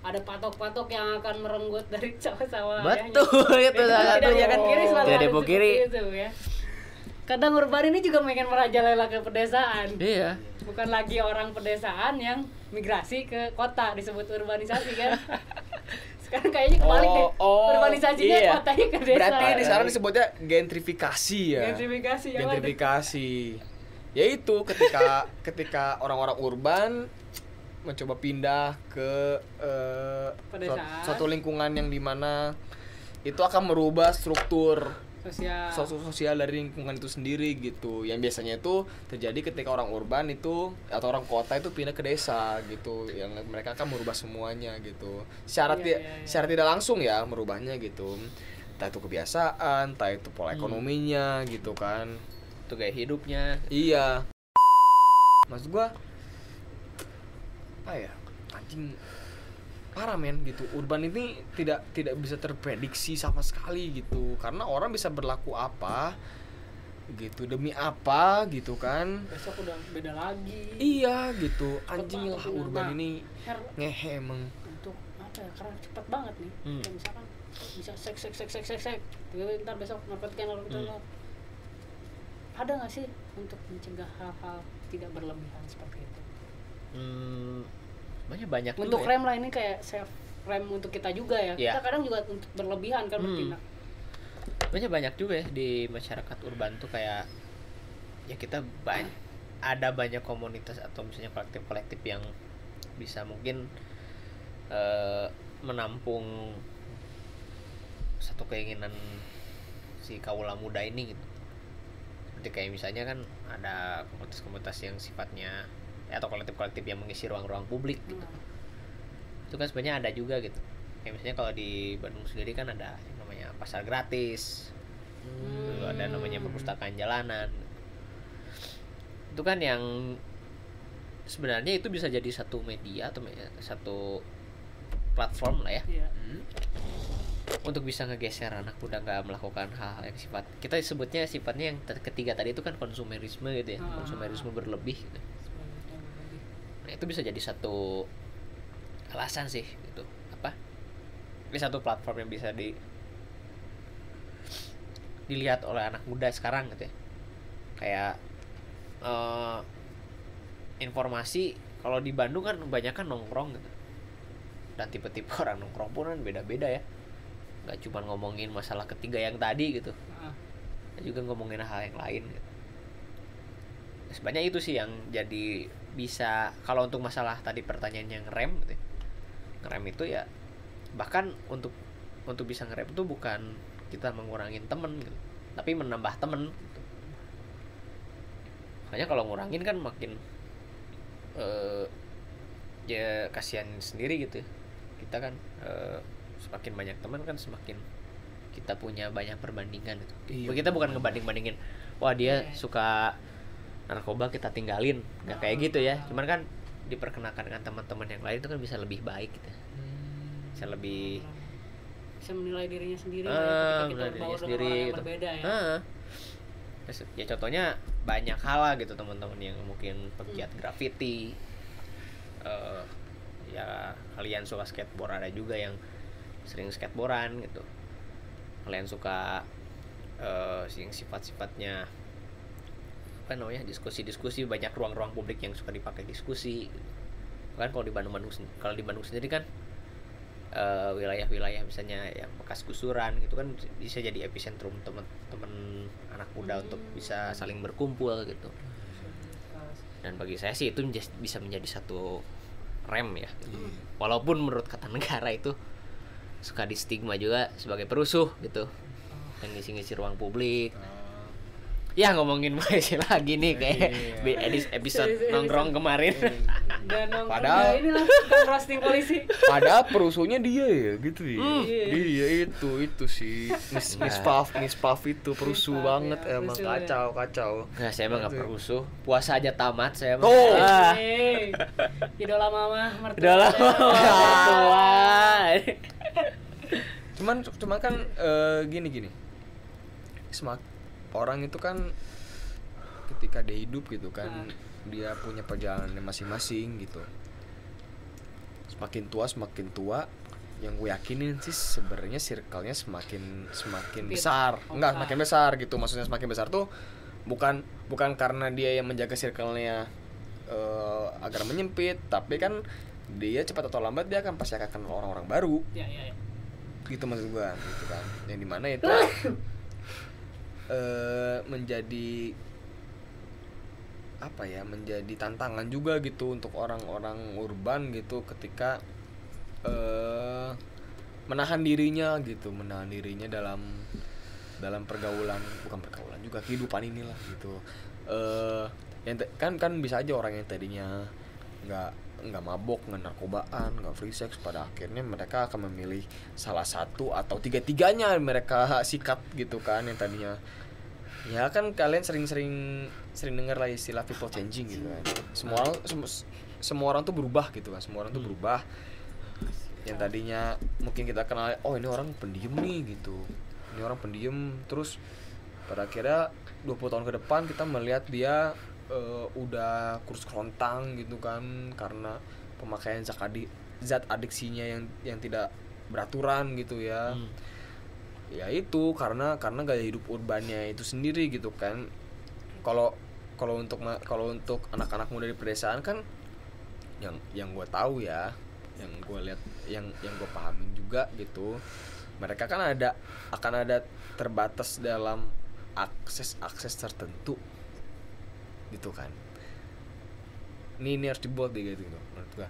ada patok-patok yang akan merenggut dari sawah-sawah. betul itu salah tidak satunya kan dipungkiri selalu tidak ada seperti itu, ya. Kadang urban ini juga pengen merajalela ke pedesaan. iya Bukan lagi orang pedesaan yang migrasi ke kota disebut urbanisasi kan. Sekarang kayaknya kebalik deh. Oh, oh, Urbanisasinya iya. kotanya ke desa. Berarti di sana disebutnya gentrifikasi ya. Gentrifikasi ya. Gentrifikasi. Yaitu ketika ketika orang-orang urban mencoba pindah ke eh, Pedesaan. suat- suatu lingkungan yang di mana itu akan merubah struktur Sosial. sosial sosial dari lingkungan itu sendiri gitu yang biasanya itu terjadi ketika orang urban itu atau orang kota itu pindah ke desa gitu yang mereka akan merubah semuanya gitu secara Iya, iya, iya. secara tidak langsung ya merubahnya gitu entah itu kebiasaan entah itu pola Hmm. ekonominya gitu kan itu gaya hidupnya iya maksud gua apa ya anjing parah men gitu. Urban ini tidak tidak bisa terprediksi sama sekali gitu. Karena orang bisa berlaku apa gitu demi apa gitu kan. Besok udah beda lagi. Iya gitu. Anjing lah urban Nah, ini Her, ngehe emang. Untuk apa ya karena cepet banget nih. Hmm. kayak misalkan bisa sek sek sek sek sek sek. Tiba ntar besok narkotika narkotika Hmm. ada nggak sih untuk mencegah hal-hal tidak berlebihan seperti itu hmm, banyak banyak untuk ya. rem lah ini kayak self rem untuk kita juga ya Iya. kita kadang juga untuk berlebihan kan Hmm. bertindak banyak banyak juga ya di masyarakat urban tuh kayak ya kita banyak ada banyak komunitas atau misalnya kolektif-kolektif yang bisa mungkin eh, menampung satu keinginan si kaula muda ini gitu seperti kayak misalnya kan ada komunitas-komunitas yang sifatnya ya, atau kolektif-kolektif yang mengisi ruang-ruang publik gitu. Itu kan sebenarnya ada juga gitu. Kayak misalnya kalau di Bandung sendiri kan ada yang namanya pasar gratis. Lalu ada namanya perpustakaan jalanan. Itu kan yang sebenarnya itu bisa jadi satu media atau satu platform lah ya. Iya. Untuk bisa ngegeser anak muda nggak melakukan hal yang sifat kita sebutnya sifatnya yang ketiga tadi itu kan konsumerisme gitu ya. Ah. konsumerisme berlebih gitu. sebagai yang lebih. Nah, itu bisa jadi satu alasan sih gitu. Apa? Ini satu platform yang bisa di dilihat oleh anak muda sekarang gitu ya. Kayak eh, informasi kalau di Bandung kan banyak kan nongkrong gitu. Dan tipe-tipe orang nongkrong pun kan beda-beda ya. Gak cuma ngomongin masalah ketiga yang tadi gitu. Nah, juga ngomongin hal yang lain gitu. sebenarnya itu sih yang jadi bisa kalau untuk masalah tadi pertanyaan yang rem gitu ya. ngerem itu ya bahkan untuk untuk bisa ngerem itu bukan kita mengurangin temen gitu tapi menambah temen gitu. makanya kalau ngurangin kan makin eh ya kasihan sendiri gitu ya. kita kan eh, semakin banyak teman kan semakin kita punya banyak perbandingan gitu. Iya. kita bukan ngebanding bandingin wah dia Iya. suka narkoba kita tinggalin. Nggak kayak gitu ya. Cuman kan diperkenakan dengan teman-teman yang lain itu kan bisa lebih baik gitu. Bisa lebih bisa menilai dirinya sendiri Ah, ya, menilai dirinya sendiri gitu. berbeda ya. Terus, ya contohnya banyak hal lah gitu teman-teman yang mungkin pegiat graffiti. Eh ya kalian suka skateboard ada juga yang sering skateboardan gitu. Kalian suka eh yang sifat-sifatnya apa namanya diskusi-diskusi banyak ruang-ruang publik yang suka dipakai diskusi. Kan kalau di Bandung Bandung kalau di Bandung sendiri kan eh, wilayah-wilayah misalnya yang bekas gusuran gitu kan bisa jadi epicentrum teman-teman anak muda untuk bisa saling berkumpul gitu. Dan bagi saya sih itu bisa menjadi satu rem ya. Gitu. walaupun menurut kata negara itu suka di stigma juga sebagai perusuh gitu. Yang ngisi-ngisi ruang publik ya ngomongin Malaysia lagi nih kayak bi- edis- episode nongkrong kemarin dan nongkrong Padahal- ya inilah kan roasting polisi Padahal perusuhnya dia ya gitu ya. Hmm. Dia itu itu sih Miss Miss Puff, Miss Puff itu perusuh Puff, banget ya, emang perusuh ya. kacau kacau. Nggak, saya emang nggak perusuh puasa aja tamat saya mah Oh. ah, Hei, idola mama mertua Cuman cuman kan eh, gini gini. Semak orang itu kan ketika dia hidup gitu kan dia punya perjalanannya masing-masing gitu. Semakin tua semakin tua yang gue yakinin sih sebenarnya circle-nya semakin semakin Sempit. besar. Oh, Enggak, semakin besar gitu. Maksudnya semakin besar tuh bukan bukan karena dia yang menjaga circle-nya eh, agar menyempit, tapi kan dia cepat atau lambat dia akan pasti akan kenal orang-orang baru ya ya ya gitu maksud gua gitu kan yang di mana itu eh menjadi apa ya menjadi tantangan juga gitu untuk orang-orang urban gitu ketika eh menahan dirinya gitu menahan dirinya dalam dalam pergaulan bukan pergaulan juga kehidupan inilah gitu. Eh yang kan kan bisa aja orang yang tadinya nggak nggak mabok nggak narkobaan nggak free sex pada akhirnya mereka akan memilih salah satu atau tiga tiganya mereka sikat gitu kan yang tadinya ya kan kalian sering-sering sering dengar lah istilah people changing gitu kan. Semua orang sem- semua orang tuh berubah gitu kan semua orang tuh berubah. Yang tadinya mungkin kita kenal oh ini orang pendiam nih gitu. Ini orang pendiam terus pada akhirnya 20 tahun ke depan kita melihat dia eh, udah kurus kerontang gitu kan karena pemakaian zat adik zat adiksinya yang yang tidak beraturan gitu ya. Hmm. Ya itu karena karena gaya hidup urbannya itu sendiri gitu kan. Kalau kalau untuk kalau untuk anak-anak muda di pedesaan kan yang yang gue tahu ya yang gue lihat yang yang gue pahamin juga gitu mereka kan ada akan ada terbatas dalam akses akses tertentu gitu kan. Ini ini harus dibuat deh gitu menurut gua.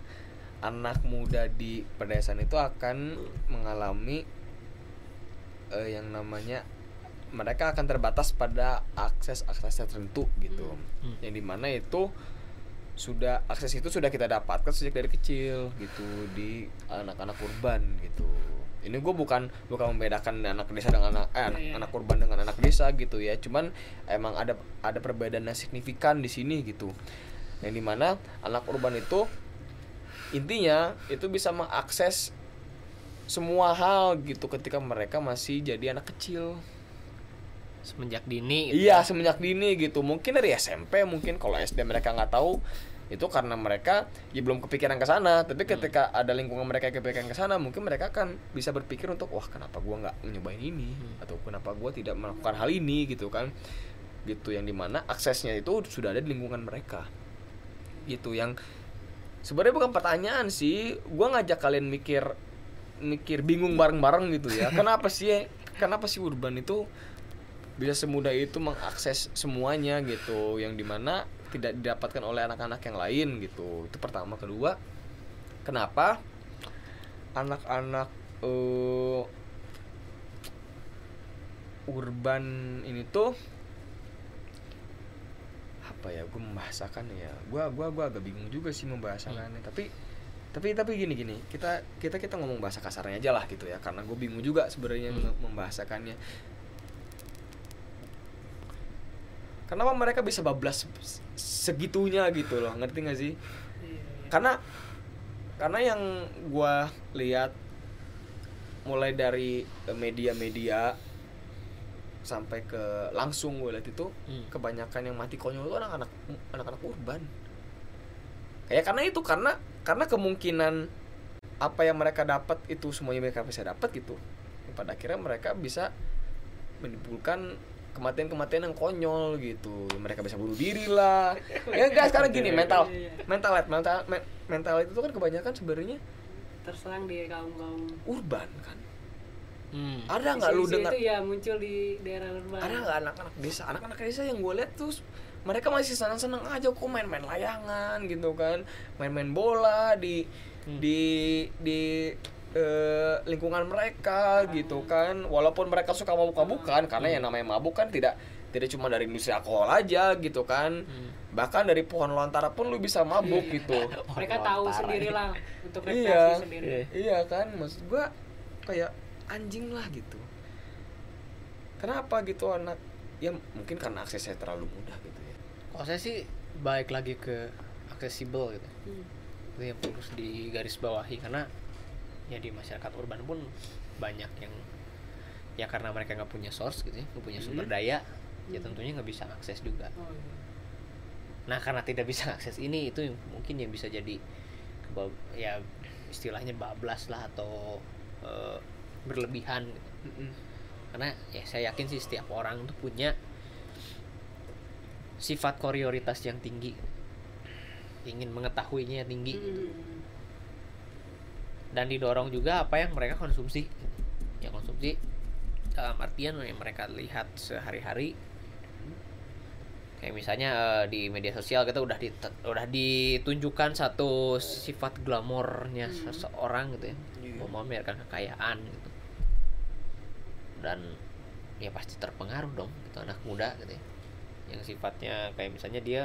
Anak muda di pedesaan itu akan mengalami eh, yang namanya mereka akan terbatas pada akses akses tertentu gitu. Hmm. yang di mana itu sudah akses itu sudah kita dapatkan sejak dari kecil gitu di anak-anak urban gitu. Ini gue bukan bukan membedakan anak desa dengan anak eh, anak, Iya, iya. anak urban dengan anak desa gitu ya. Cuman emang ada ada perbedaan yang signifikan di sini gitu. Yang di mana anak urban itu intinya itu bisa mengakses semua hal gitu ketika mereka masih jadi anak kecil. Semenjak dini gitu. Iya semenjak dini gitu. Mungkin dari SMP mungkin kalau SD mereka nggak tahu itu karena mereka ya belum kepikiran ke sana. Tapi ketika ada lingkungan mereka yang kepikiran ke sana mungkin mereka akan bisa berpikir untuk wah kenapa gua nggak nyobain ini? Atau kenapa gua tidak melakukan hal ini? Gitu kan. Gitu yang di mana aksesnya itu sudah ada di lingkungan mereka. Gitu yang sebenarnya bukan pertanyaan sih. Gua ngajak kalian mikir mikir bingung bareng-bareng gitu ya. Kenapa sih kenapa sih urban itu bisa semudah itu mengakses semuanya gitu? Yang di mana tidak didapatkan oleh anak-anak yang lain gitu. Itu pertama. Kedua kenapa anak-anak eh, urban ini tuh apa ya? Gue membahasakannya ya. Gue gua gua agak bingung juga sih membahasakannya. Tapi tapi tapi gini gini kita kita kita ngomong bahasa kasarnya aja lah gitu ya karena gue bingung juga sebenarnya Hmm. membahasakannya kenapa mereka bisa bablas se- segitunya gitu loh ngerti gak sih Iya, iya. karena karena yang gua lihat mulai dari eh, media-media sampai ke langsung gue lihat itu Hmm. kebanyakan yang mati konyol itu anak-anak anak-anak urban kayak karena itu karena karena kemungkinan apa yang mereka dapat itu semuanya mereka bisa dapat gitu. Pada akhirnya mereka bisa menimbulkan kematian-kematian yang konyol gitu. Mereka bisa bunuh diri lah. Ya enggak sekarang gini mental Iya, mental. Mental men- mental itu tuh kan kebanyakan sebenarnya terserang di kaum kaum urban kan. Hmm. ada nggak lu dengar itu ya muncul di daerah urban. Ada nggak anak-anak desa? Anak-anak desa yang gue lihat tuh mereka masih senang-senang aja kok main-main layangan gitu kan. Main-main bola di Hmm. di di eh, lingkungan mereka gitu kan. Walaupun mereka suka mabuk-mabukan karena yang namanya mabuk kan tidak tidak cuma dari industri alkohol aja gitu kan. Hmm. bahkan dari pohon lontara pun lu bisa mabuk gitu. Mereka tahu Lontara. sendirilah untuk iya. rekreasi sendiri. Iya. Kan maksud gua kayak anjing lah gitu. Kenapa gitu anak? Ya mungkin karena aksesnya terlalu mudah gitu ya Kalau saya sih balik lagi ke aksesibel gitu. Hmm. Itu yang perlu digarisbawahi karena ya di masyarakat urban pun banyak yang ya karena mereka nggak punya source gitu ya, nggak punya sumber Hmm. daya, ya tentunya nggak bisa akses juga. Oh, iya. Nah karena tidak bisa akses ini itu yang mungkin yang bisa jadi ya istilahnya bablas lah atau eh, berlebihan gitu. karena ya saya yakin sih setiap orang tuh punya sifat koreoritas yang tinggi. Ingin mengetahuinya tinggi Hmm. dan didorong juga apa yang mereka konsumsi. Ya konsumsi dalam artian yang mereka lihat sehari-hari. Kayak misalnya eh, di media sosial kita udah di, udah ditunjukkan satu sifat glamornya Hmm. seseorang gitu ya. Iya. memamerkan kekayaan gitu. Dan ya pasti terpengaruh dong gitu anak muda gitu ya yang sifatnya kayak misalnya dia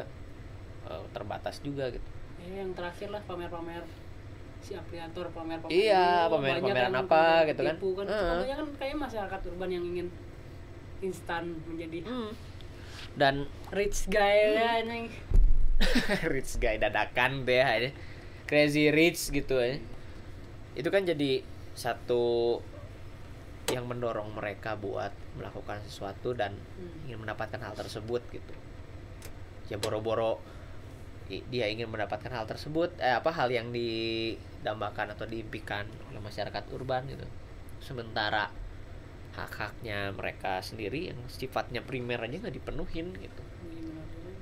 eh, terbatas juga gitu eh yang terakhir lah pamer-pamer si apliator pamer-pamer Iya, pamer-pameran yang apa gitu kan. ketipu kan Heeh. Contohnya kan kayak masyarakat urban yang ingin instan menjadi Hmm. dan rich guy ya anjing. rich guy dadakan deh crazy rich gitu ya itu kan jadi satu yang mendorong mereka buat melakukan sesuatu dan Hmm. ingin mendapatkan hal tersebut gitu ya boro-boro dia ingin mendapatkan hal tersebut eh apa hal yang didambakan atau diimpikan oleh masyarakat urban gitu sementara hak-haknya mereka sendiri yang sifatnya primer aja nggak dipenuhin gitu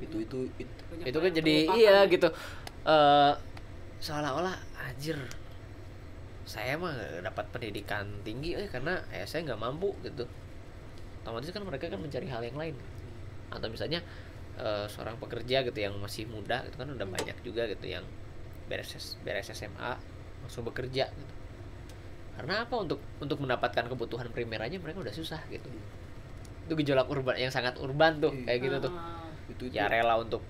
itu itu, itu Banyak itu kan jadi iya ya. gitu eh seolah-olah anjir saya mah dapat pendidikan tinggi eh karena eh saya nggak mampu gitu. Otomatis kan mereka kan mencari hal yang lain. Atau misalnya eh, seorang pekerja gitu yang masih muda itu kan udah banyak juga gitu yang beres beres SMA langsung bekerja gitu. Karena apa? Untuk untuk mendapatkan kebutuhan primer aja mereka udah susah gitu. Itu gejolak urban yang sangat urban tuh kayak gitu tuh. Ah, itu, itu. ya rela untuk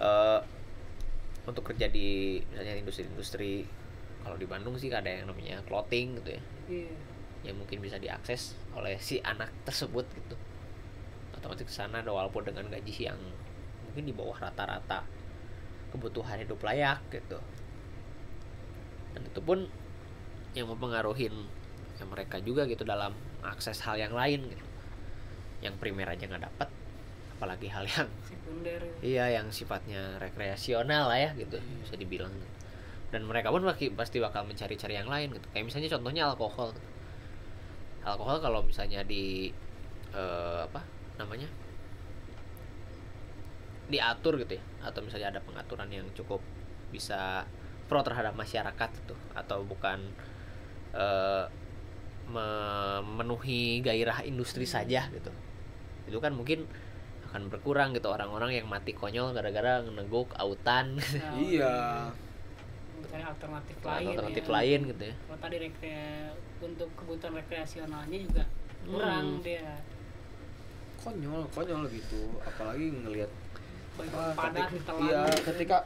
eh untuk kerja di misalnya industri-industri kalau di Bandung sih ada yang namanya clothing gitu ya. Iya. yang mungkin bisa diakses oleh si anak tersebut gitu. Otomatis ke sana walaupun dengan gaji yang mungkin di bawah rata-rata kebutuhan hidup layak gitu. Dan itu pun yang mempengaruhi ya mereka juga gitu dalam akses hal yang lain gitu. Yang primer aja nggak dapat apalagi hal yang sekunder Iya yang sifatnya rekreasional lah ya gitu bisa dibilang dan mereka pun pasti bakal mencari-cari yang lain gitu. Kayak misalnya contohnya alkohol alkohol kalau misalnya di eh, apa namanya? Diatur gitu ya. Atau misalnya ada pengaturan yang cukup bisa pro terhadap masyarakat gitu. Atau bukan eh, memenuhi gairah industri saja gitu. Itu kan mungkin akan berkurang gitu orang-orang yang mati konyol gara-gara ngeneguk autan. Nah, iya mencari alternatif lain alternatif ya. lain gitu ya. Kalau tadi rekre untuk kebutuhan rekreasionalnya juga kurang Hmm. dia. Konyol konyol gitu. Apalagi ngelihat Ah, padat ketika, iya ketika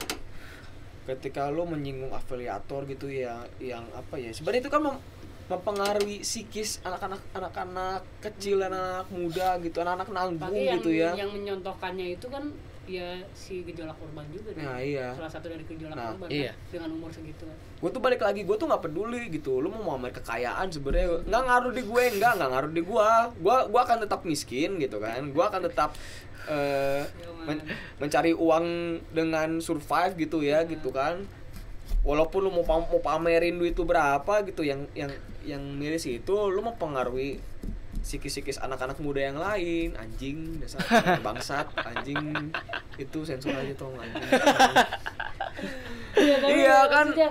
ketika lo menyinggung afiliator gitu ya yang apa ya sebenarnya itu kan mem- mempengaruhi psikis anak-anak anak-anak kecil dan anak muda gitu anak-anak nanggung yang, gitu ya. yang menyontohkannya itu kan ya si gejolak urban juga Nah, nih. iya. salah satu dari gejolak Nah, urban iya. kan, dengan umur segitu. Gue tuh balik lagi gue tuh nggak peduli gitu. Lo mau pamer kekayaan sebenarnya nggak ngaruh di gue nggak nggak ngaruh di gue gue gue akan tetap miskin gitu kan. Gue akan tetap eh, men- mencari uang dengan survive gitu ya gitu kan. Walaupun lu mau pam- mau pamerin duit itu berapa gitu yang yang yang miris itu lu mau pengaruhi psikis-psikis anak-anak muda yang lain anjing dasar bangsat anjing itu sensor aja tolong anjing Iya, Iya, kan. maksudnya,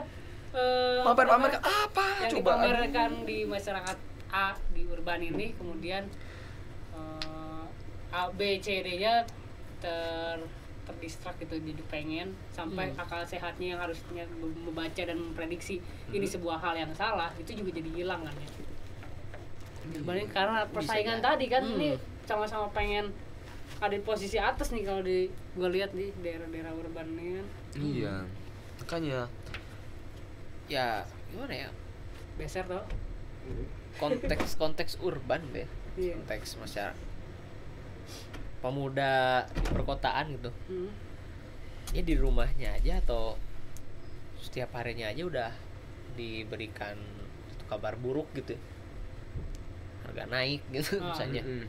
eh, pamer-pamer apa- apa yang coba dipamerkan di masyarakat A di urban ini kemudian eh, A B C D nya ter terdistrak gitu jadi pengen sampai Hmm. akal sehatnya yang harusnya membaca dan memprediksi ini Hmm. sebuah hal yang salah itu juga jadi hilang kan ya dibanding karena persaingan jadi. tadi kan Hmm. ini sama-sama pengen ada di posisi atas nih kalau di gue lihat di daerah-daerah urban ini kan iya makanya ya gimana ya beser tau konteks konteks urban deh Iya. konteks masyarakat pemuda di perkotaan gitu Hmm. ya di rumahnya aja atau setiap harinya aja udah diberikan kabar buruk gitu harga naik gitu Ah. misalnya mm,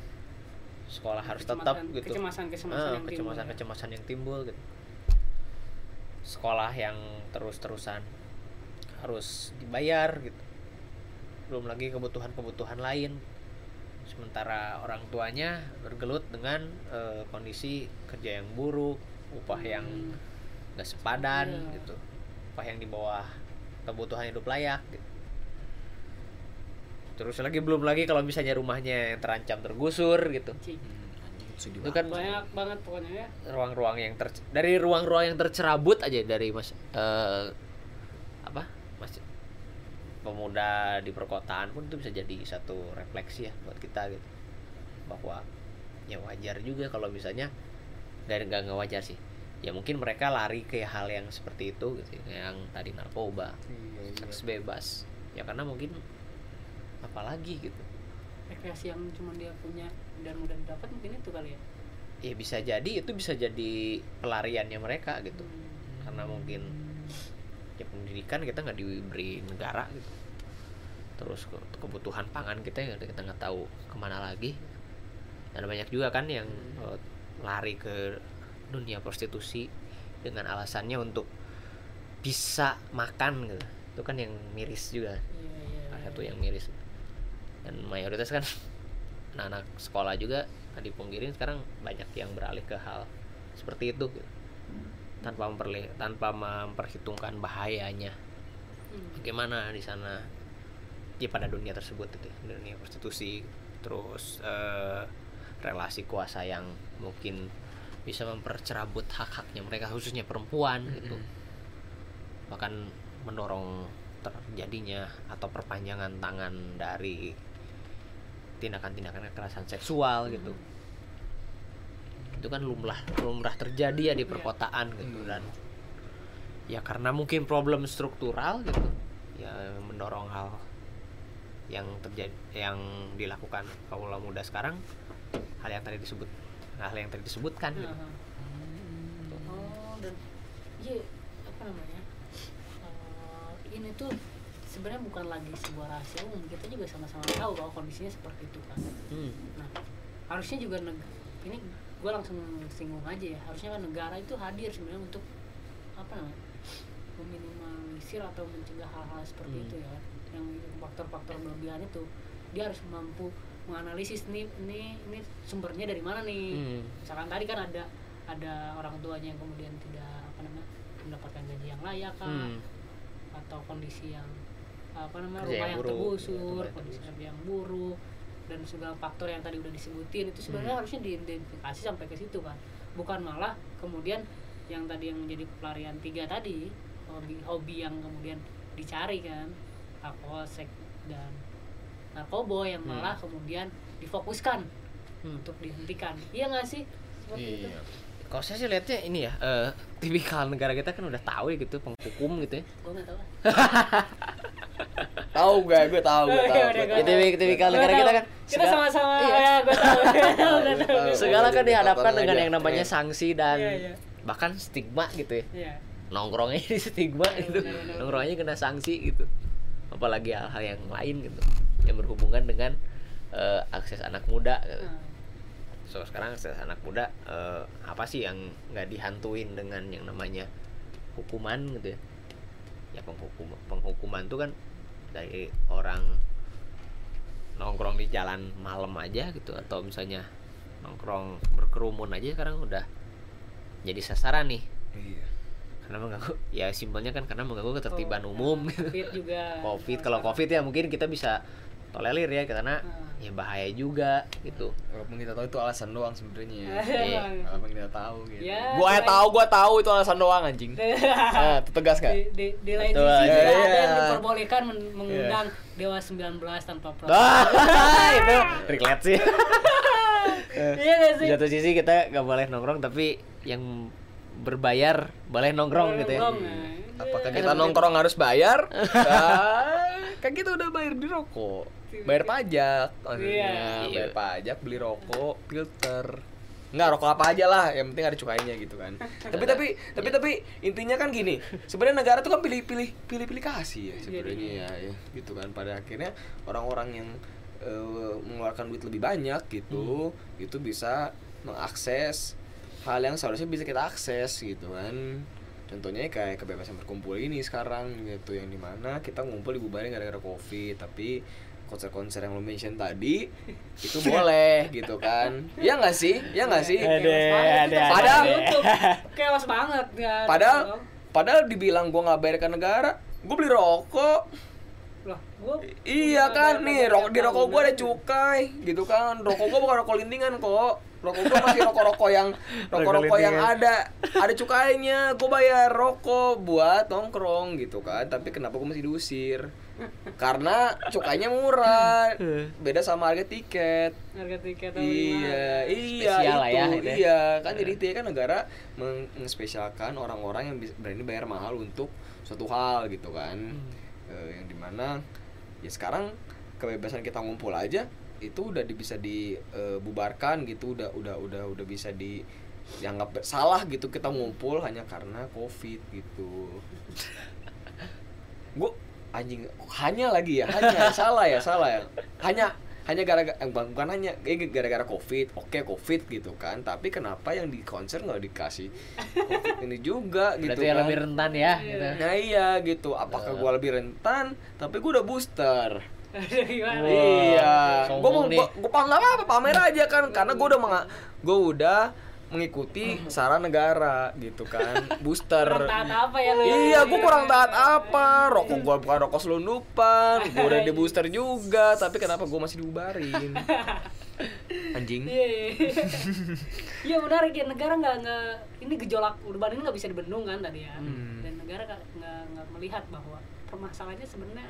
sekolah harus Kecemasan- tetap gitu kecemasan-kecemasan Ah, yang timbul kecemasan ya. kecemasan yang timbul gitu sekolah yang terus-terusan harus dibayar gitu belum lagi kebutuhan-kebutuhan lain sementara orang tuanya bergelut dengan eh, kondisi kerja yang buruk upah yang Hmm. gak sepadan Iya. gitu upah yang di bawah kebutuhan hidup layak gitu. Terus lagi belum lagi kalau misalnya rumahnya yang terancam tergusur gitu. Mm, sedih itu kan banyak banget pokoknya ya. Ruang-ruang yang ter dari ruang-ruang yang tercerabut aja dari mas eh, apa mas pemuda di perkotaan pun itu bisa jadi satu refleksi ya buat kita gitu. Bahwa ya wajar juga kalau misalnya nggak nggak nggak wajar sih. Ya mungkin mereka lari ke hal yang seperti itu gitu ya, yang tadi narkoba Iya, iya. seks bebas. Ya karena mungkin apalagi gitu. Rekreasi yang cuma dia punya dan mudah didapat mungkin itu kali ya? Ya bisa jadi itu bisa jadi pelariannya mereka gitu. Karena mungkin ya pendidikan kita nggak diberi negara gitu. Terus ke- kebutuhan pangan kita ya kita nggak tahu ke mana lagi. Dan banyak juga kan yang eh, lari ke dunia prostitusi dengan alasannya untuk bisa makan gitu. Itu kan yang miris juga. Iya iya salah satu iya. yang miris dan mayoritas kan anak-anak sekolah juga tadi pungkirin sekarang banyak yang beralih ke hal seperti itu gitu. tanpa memperli tanpa memperhitungkan bahayanya Hmm. bagaimana di sana ya pada dunia tersebut itu dunia prostitusi terus eh, relasi kuasa yang mungkin bisa mempercerabut hak-haknya mereka khususnya perempuan gitu bahkan mendorong terjadinya atau perpanjangan tangan dari tindakan-tindakan kekerasan seksual gitu itu kan lumrah lumrah terjadi ya di perkotaan gitu dan ya karena mungkin problem struktural gitu ya mendorong hal yang terjadi yang dilakukan kaula muda sekarang hal yang tadi disebut hal yang tadi disebutkan gitu. Aha. Oh, dan iya apa namanya? Eh, ini tuh sebenarnya bukan lagi sebuah rahasia umum. Kita juga sama-sama tahu bahwa kondisinya seperti itu kan. Hmm. Nah, harusnya juga neg- ini gue langsung singgung aja ya. Harusnya kan negara itu hadir sebenarnya untuk apa namanya? meminimalisir atau mencegah hal-hal seperti Hmm. itu ya. Yang faktor-faktor berlebihan itu dia harus mampu menganalisis nih ini ini sumbernya dari mana nih Hmm. misalkan tadi kan ada ada orang tuanya yang kemudian tidak apa namanya mendapatkan gaji yang layak kah Hmm. atau kondisi yang apa namanya rumah yang yang, tergusur ya, kondisi kerja yang buruk dan segala faktor yang tadi udah disebutin itu sebenarnya Hmm. harusnya diidentifikasi sampai ke situ kan bukan malah kemudian yang tadi yang menjadi pelarian tiga tadi hobi hobi yang kemudian dicari kan alkohol seks dan narkoba yang Hmm. malah kemudian difokuskan Hmm. untuk dihentikan iya nggak sih Seperti itu. Iya. Kalau saya sih lihatnya ini ya, eh, tipikal negara kita kan udah tahu ya gitu penghukum gitu ya. gue nggak tahu Tahu gue, gue tahu, gue Oh, tahu. iya, tahu. Itu tipikal negara tahu. kita kan. kita sama-sama Iya. ya gue tahu tahu. Segala kan Tahu, dihadapkan tahu dengan yang namanya Iya. sanksi dan Iya, iya. bahkan stigma gitu ya. Iya. Nongkrongnya di stigma Iya, gitu. Nongkrongnya kena sanksi gitu. Apalagi hal-hal yang lain gitu yang berhubungan dengan eh, akses anak muda gitu. Nah, So sekarang akses anak muda eh, apa sih yang nggak dihantuin dengan yang namanya hukuman gitu ya? Ya penghukum penghukuman tuh kan dari orang nongkrong di jalan malam aja gitu atau misalnya nongkrong berkerumun aja sekarang udah jadi sasaran nih. Iya. karena mengganggu ya simpelnya kan karena mengganggu ketertiban oh, umum. Covid juga. Covid kalau covid ya mungkin kita bisa tolerir ya karena Ah. ya bahaya juga gitu Walaupun kita tahu itu alasan doang sebenarnya. Iya. Walaupun kita tahu gitu. Ya, gua selain- tahu, gua tahu itu alasan doang anjing. Nah, itu tegas gak? di, di, di lain sisi juga iya. ada yang diperbolehkan men- mengundang Dewa 19 tanpa protokol Ah, itu relate sih. iya gak sih satu sisi kita nggak boleh nongkrong tapi yang berbayar boleh nongkrong gitu ya. Nongkrong, nah. Apakah Iya. kita nongkrong harus bayar? Nah, kan kita udah bayar di rokok. Bayar pajak. maksudnya. Iya. Bayar pajak, beli rokok, filter. Enggak, rokok apa aja lah, yang penting ada cukainya gitu kan. tapi tapi tapi tapi intinya kan gini, sebenarnya negara tuh kan pilih-pilih pilih-pilih kasih ya sebenarnya ya, ya gitu kan. Pada akhirnya orang-orang yang eh, mengeluarkan duit lebih banyak gitu, itu bisa mengakses hal yang seharusnya bisa kita akses gitu kan contohnya kayak kebebasan berkumpul ini sekarang gitu yang di mana kita ngumpul dibubarin gara-gara covid tapi konser-konser yang lo mention tadi itu boleh gitu kan. Ya nggak sih? Ya nggak sih? Padahal chaos banget ya padahal padahal dibilang gua nggak bayar ke negara gue beli rokok. Loh gua iya kan nih rokok di rokok gua ada tahun. cukai gitu kan. Rokok gua bukan rokok lintingan kok. Rokok gue masih rokok-rokok yang rokok-rokok yang Regalintingan. ada ada cukainya. Gue bayar rokok buat nongkrong gitu kan. Tapi kenapa gue masih diusir karena cukainya murah. Beda sama harga tiket. Harga tiket iya iya Spesial lah itu ya, itu ya. iya. Kan jadi itu ya kan negara meng- mengspesialkan orang-orang yang berani bayar mahal untuk suatu hal gitu kan. Eh, yang di mana ya sekarang kebebasan kita ngumpul aja itu udah di- bisa dibubarkan gitu. Udah udah udah udah bisa di dianggap salah gitu kita ngumpul hanya karena covid gitu. Gue anjing hanya lagi ya hanya. Salah ya salah ya. Hanya hanya gara-gara eh, bukan hanya eh, gara-gara covid. Oke covid gitu kan. Tapi kenapa yang di konser nggak dikasih covid ini juga gitu berarti kan? lebih rentan ya gitu. nah iya gitu. Apakah gua lebih rentan? Tapi gua udah booster. Gimana? Iya. gua mau pa- nggak apa-apa pamer aja kan. Karena gua udah gua udah mengikuti saran negara gitu kan booster kurang taat apa ya lu Iya, gua kurang taat apa? Rokok gua bukan rokok selundupan, gua udah di booster juga, tapi kenapa gua masih diubarin? Anjing. Iya, iya. iya menarik ya negara nggak nggak ini gejolak urban ini nggak bisa dibendung kan tadi ya Hmm. dan negara nggak melihat bahwa permasalahannya sebenarnya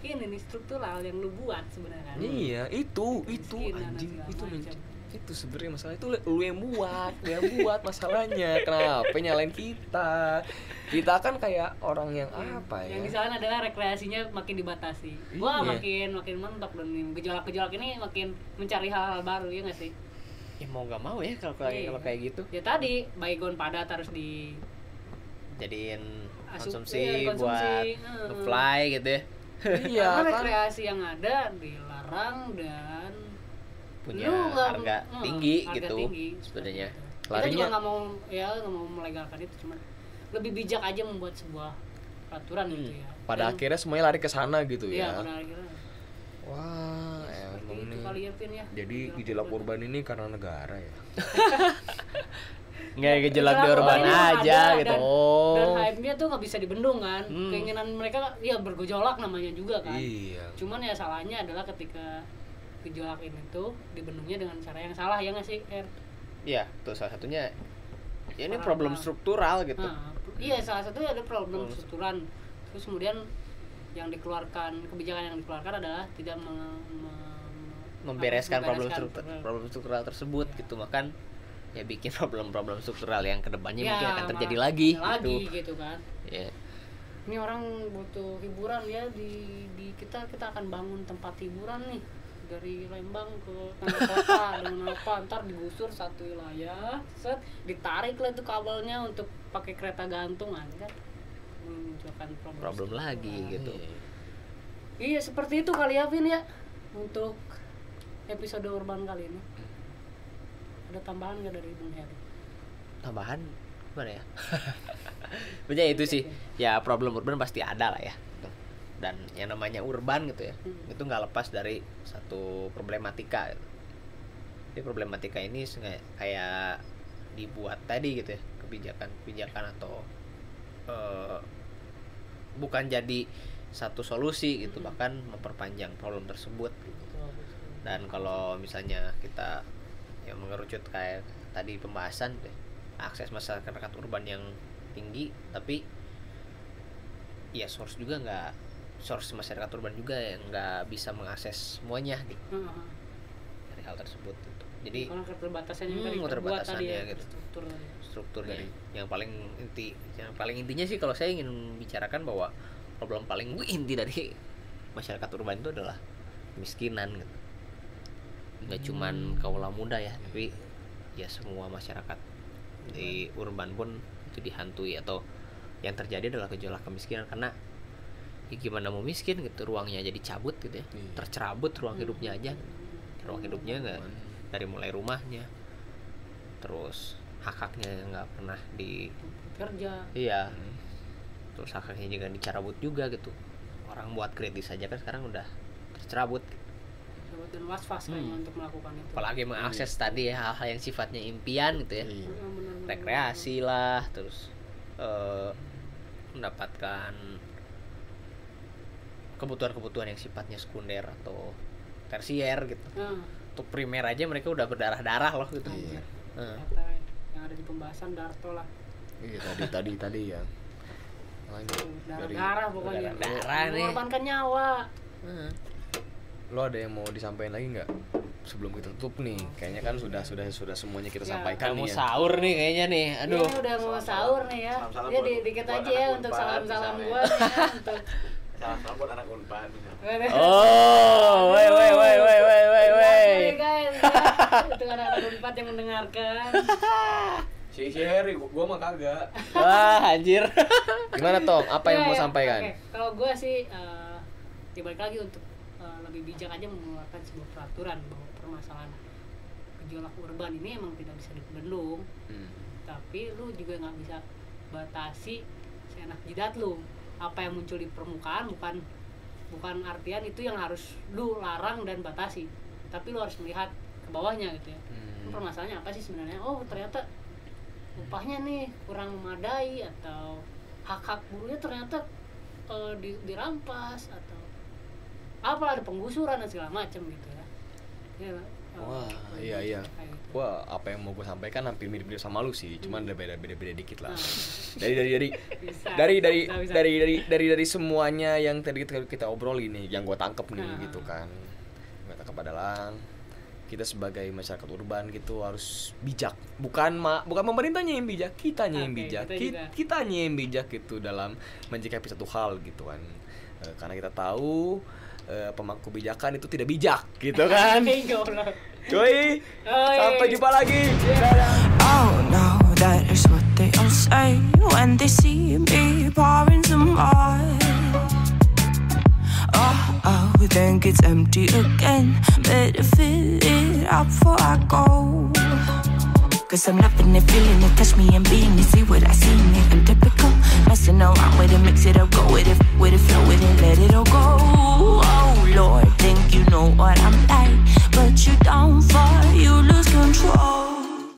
ini nih struktural yang lu buat sebenarnya kan Iya, itu, itu anjing, itu macam. Itu sebenarnya masalah itu lu yang buat, lu yang buat masalahnya. Kenapa nyalain kita? Kita kan kayak orang yang apa ya? yang di sana adalah rekreasinya makin dibatasi wah Iya. makin makin mentok dan gejolak-gejolak ini makin mencari hal-hal baru ya nggak sih ya mau gak mau ya kalau kayak Iya. kalau kayak gitu ya tadi baygon padat harus di jadiin konsumsi iya, konsumsi, buat heeh. ngefly gitu ya Iya, karena kan? rekreasi yang ada dilarang dan punya lu nggak- harga eh, tinggi harga gitu tinggi, sebenarnya kita juga Larinya- nggak mau ya nggak mau melegalkan itu cuman lebih bijak aja membuat sebuah peraturan gitu ya Hmm. Pada Dan- akhirnya semuanya lari ke sana gitu iya ya. pada akhirnya Wah, seperti emang itu nih. kali ya Pin ya Jadi gejolak urban ini karena negara ya. nggak gejolak di urban aja ada, gitu dan, Oh. dan hype-nya tuh nggak bisa dibendung kan Hmm. keinginan mereka ya bergejolak namanya juga kan Iya. cuman ya salahnya adalah ketika gejolak ini tuh dibendungnya dengan cara yang salah ya nggak sih Er? ya tuh salah satunya. Ya ini problem struktural gitu. Nah, iya salah satunya ada problem Problem strukturan. Terus kemudian yang dikeluarkan kebijakan yang dikeluarkan adalah tidak me- me- membereskan apa, problem membereskan struktural problem struktural tersebut gitu. Makan ya bikin problem-problem struktural yang ke depannya Ya, mungkin akan terjadi lagi lagi gitu. gitu kan. ya Ini orang butuh hiburan ya di di kita kita akan bangun tempat hiburan nih dari Lembang ke tengah kota dengan apa ntar digusur satu wilayah set ditarik lah itu kabelnya untuk pakai kereta gantungan kan menunjukkan problem, problem lagi struktural. gitu Iya seperti itu kali ya Vin ya untuk episode urban kali ini. Ada tambahan nggak dari Bung Heri? tambahan gimana ya Maksudnya itu sih ya problem urban pasti ada lah ya. Dan yang namanya urban gitu ya Hmm. itu nggak lepas dari satu problematika gitu. Jadi problematika ini kayak dibuat tadi gitu ya kebijakan kebijakan atau eh, bukan jadi satu solusi gitu Hmm. bahkan memperpanjang problem tersebut gitu dan kalau misalnya kita yang mengerucut kayak tadi pembahasan deh, akses masyarakat urban yang tinggi tapi ya source juga nggak source masyarakat urban juga yang nggak bisa mengakses semuanya gitu. Heeh. dari hal tersebut gitu. jadi Karena keterbatasan yang Hmm, tadi ya gitu. struktur struktur dari yang paling inti yang paling intinya sih kalau saya ingin bicarakan bahwa problem paling inti dari masyarakat urban itu adalah kemiskinan gitu. Nggak cuman kaula muda ya tapi ya semua masyarakat di urban pun itu dihantui atau yang terjadi adalah gejolak kemiskinan. Karena ya gimana mau miskin? Gitu ruangnya jadi cabut gitu ya. Iya. tercerabut ruang hidupnya aja. Ruang hidupnya nggak dari mulai rumahnya. Terus hak haknya nggak pernah di kerja. Iya. Terus hak haknya juga dicarabut juga gitu. Orang buat kritis saja kan sekarang udah tercerabut. Dan Hmm. untuk melakukan itu. Apalagi mengakses tadi ya hal-hal yang sifatnya impian gitu ya. Iya. Benar-benar. rekreasi lah terus eh, mendapatkan kebutuhan-kebutuhan yang sifatnya sekunder atau tersier gitu Nah, untuk primer aja mereka udah berdarah-darah loh gitu. Heeh. Kata yang ada di pembahasan Darto lah Iya tadi tadi tadi ya. Lanjut darah-darah pokoknya Darah nih. mengorbankan nyawa Heeh. lo ada yang mau disampaikan lagi nggak sebelum kita tutup nih? Kayaknya kan sudah sudah sudah semuanya kita Ya, sampaikan nih ya. sahur nih kayaknya nih. Aduh. Ini udah mau sahur nih ya. Salam-salam Ya buat- di- dikit aja ya untuk salam-salam gua nih ya. Untuk Salam buat anak unpad. Oh, woi woi woi woi woi woi woi. Nih, guys. Untuk anak-anak Unpad yang mendengarkan. Si si Harry, gua, gua mah kagak. Wah, anjir. Gimana Tom? Apa yang Ya, mau ya, sampaikan? oke. Kalau gua sih ya balik lagi untuk eh, lebih bijak aja mengeluarkan sebuah peraturan bahwa permasalahan gejolak urban ini emang tidak bisa dibendung Hmm. tapi lu juga nggak bisa batasi seenak jidat lu apa yang muncul di permukaan bukan bukan artian itu yang harus lu larang dan batasi. Tapi lu harus melihat ke bawahnya gitu ya. Hmm. Permasalahannya apa sih sebenarnya? Oh ternyata upahnya nih kurang memadai atau hak hak buruhnya ternyata eh, di- dirampas atau apalah ada penggusuran dan segala macam gitu ya. Ya, Wah, iya iya. kayak Wah, apa yang mau gue sampaikan hampir mirip-mirip sama lu sih, cuman ada beda beda beda dikit lah. Nah, Dari dari dari bisa, dari dari bisa, bisa. dari dari dari dari semuanya yang tadi kita, kita obrolin nih, yang gue tangkep nih Nah. gitu kan. Gue tangkep adalah kita sebagai masyarakat urban gitu harus bijak. Bukan ma bukan pemerintahnya yang bijak, kitanya yang Oke, bijak. kita Ki- juga. kitanya yang bijak gitu dalam menyikapi satu hal gitu kan. Eh, karena kita tahu eh, pemangku kebijakan itu tidak bijak gitu kan. Cuy, iya, sampai iya. jumpa lagi. Dadah. Oh no, that is what they all say when they see me pouring some oil. Oh, oh, then gets empty again. Better fill it up before I go. Cause I'm loving it, feeling it, touch me and being it, see what I see in it. I'm typical, messing around with it, mix it up, go with it, with it, flow with it, let it all go. Oh Lord, think you know what I'm like, but you don't fall, you lose control.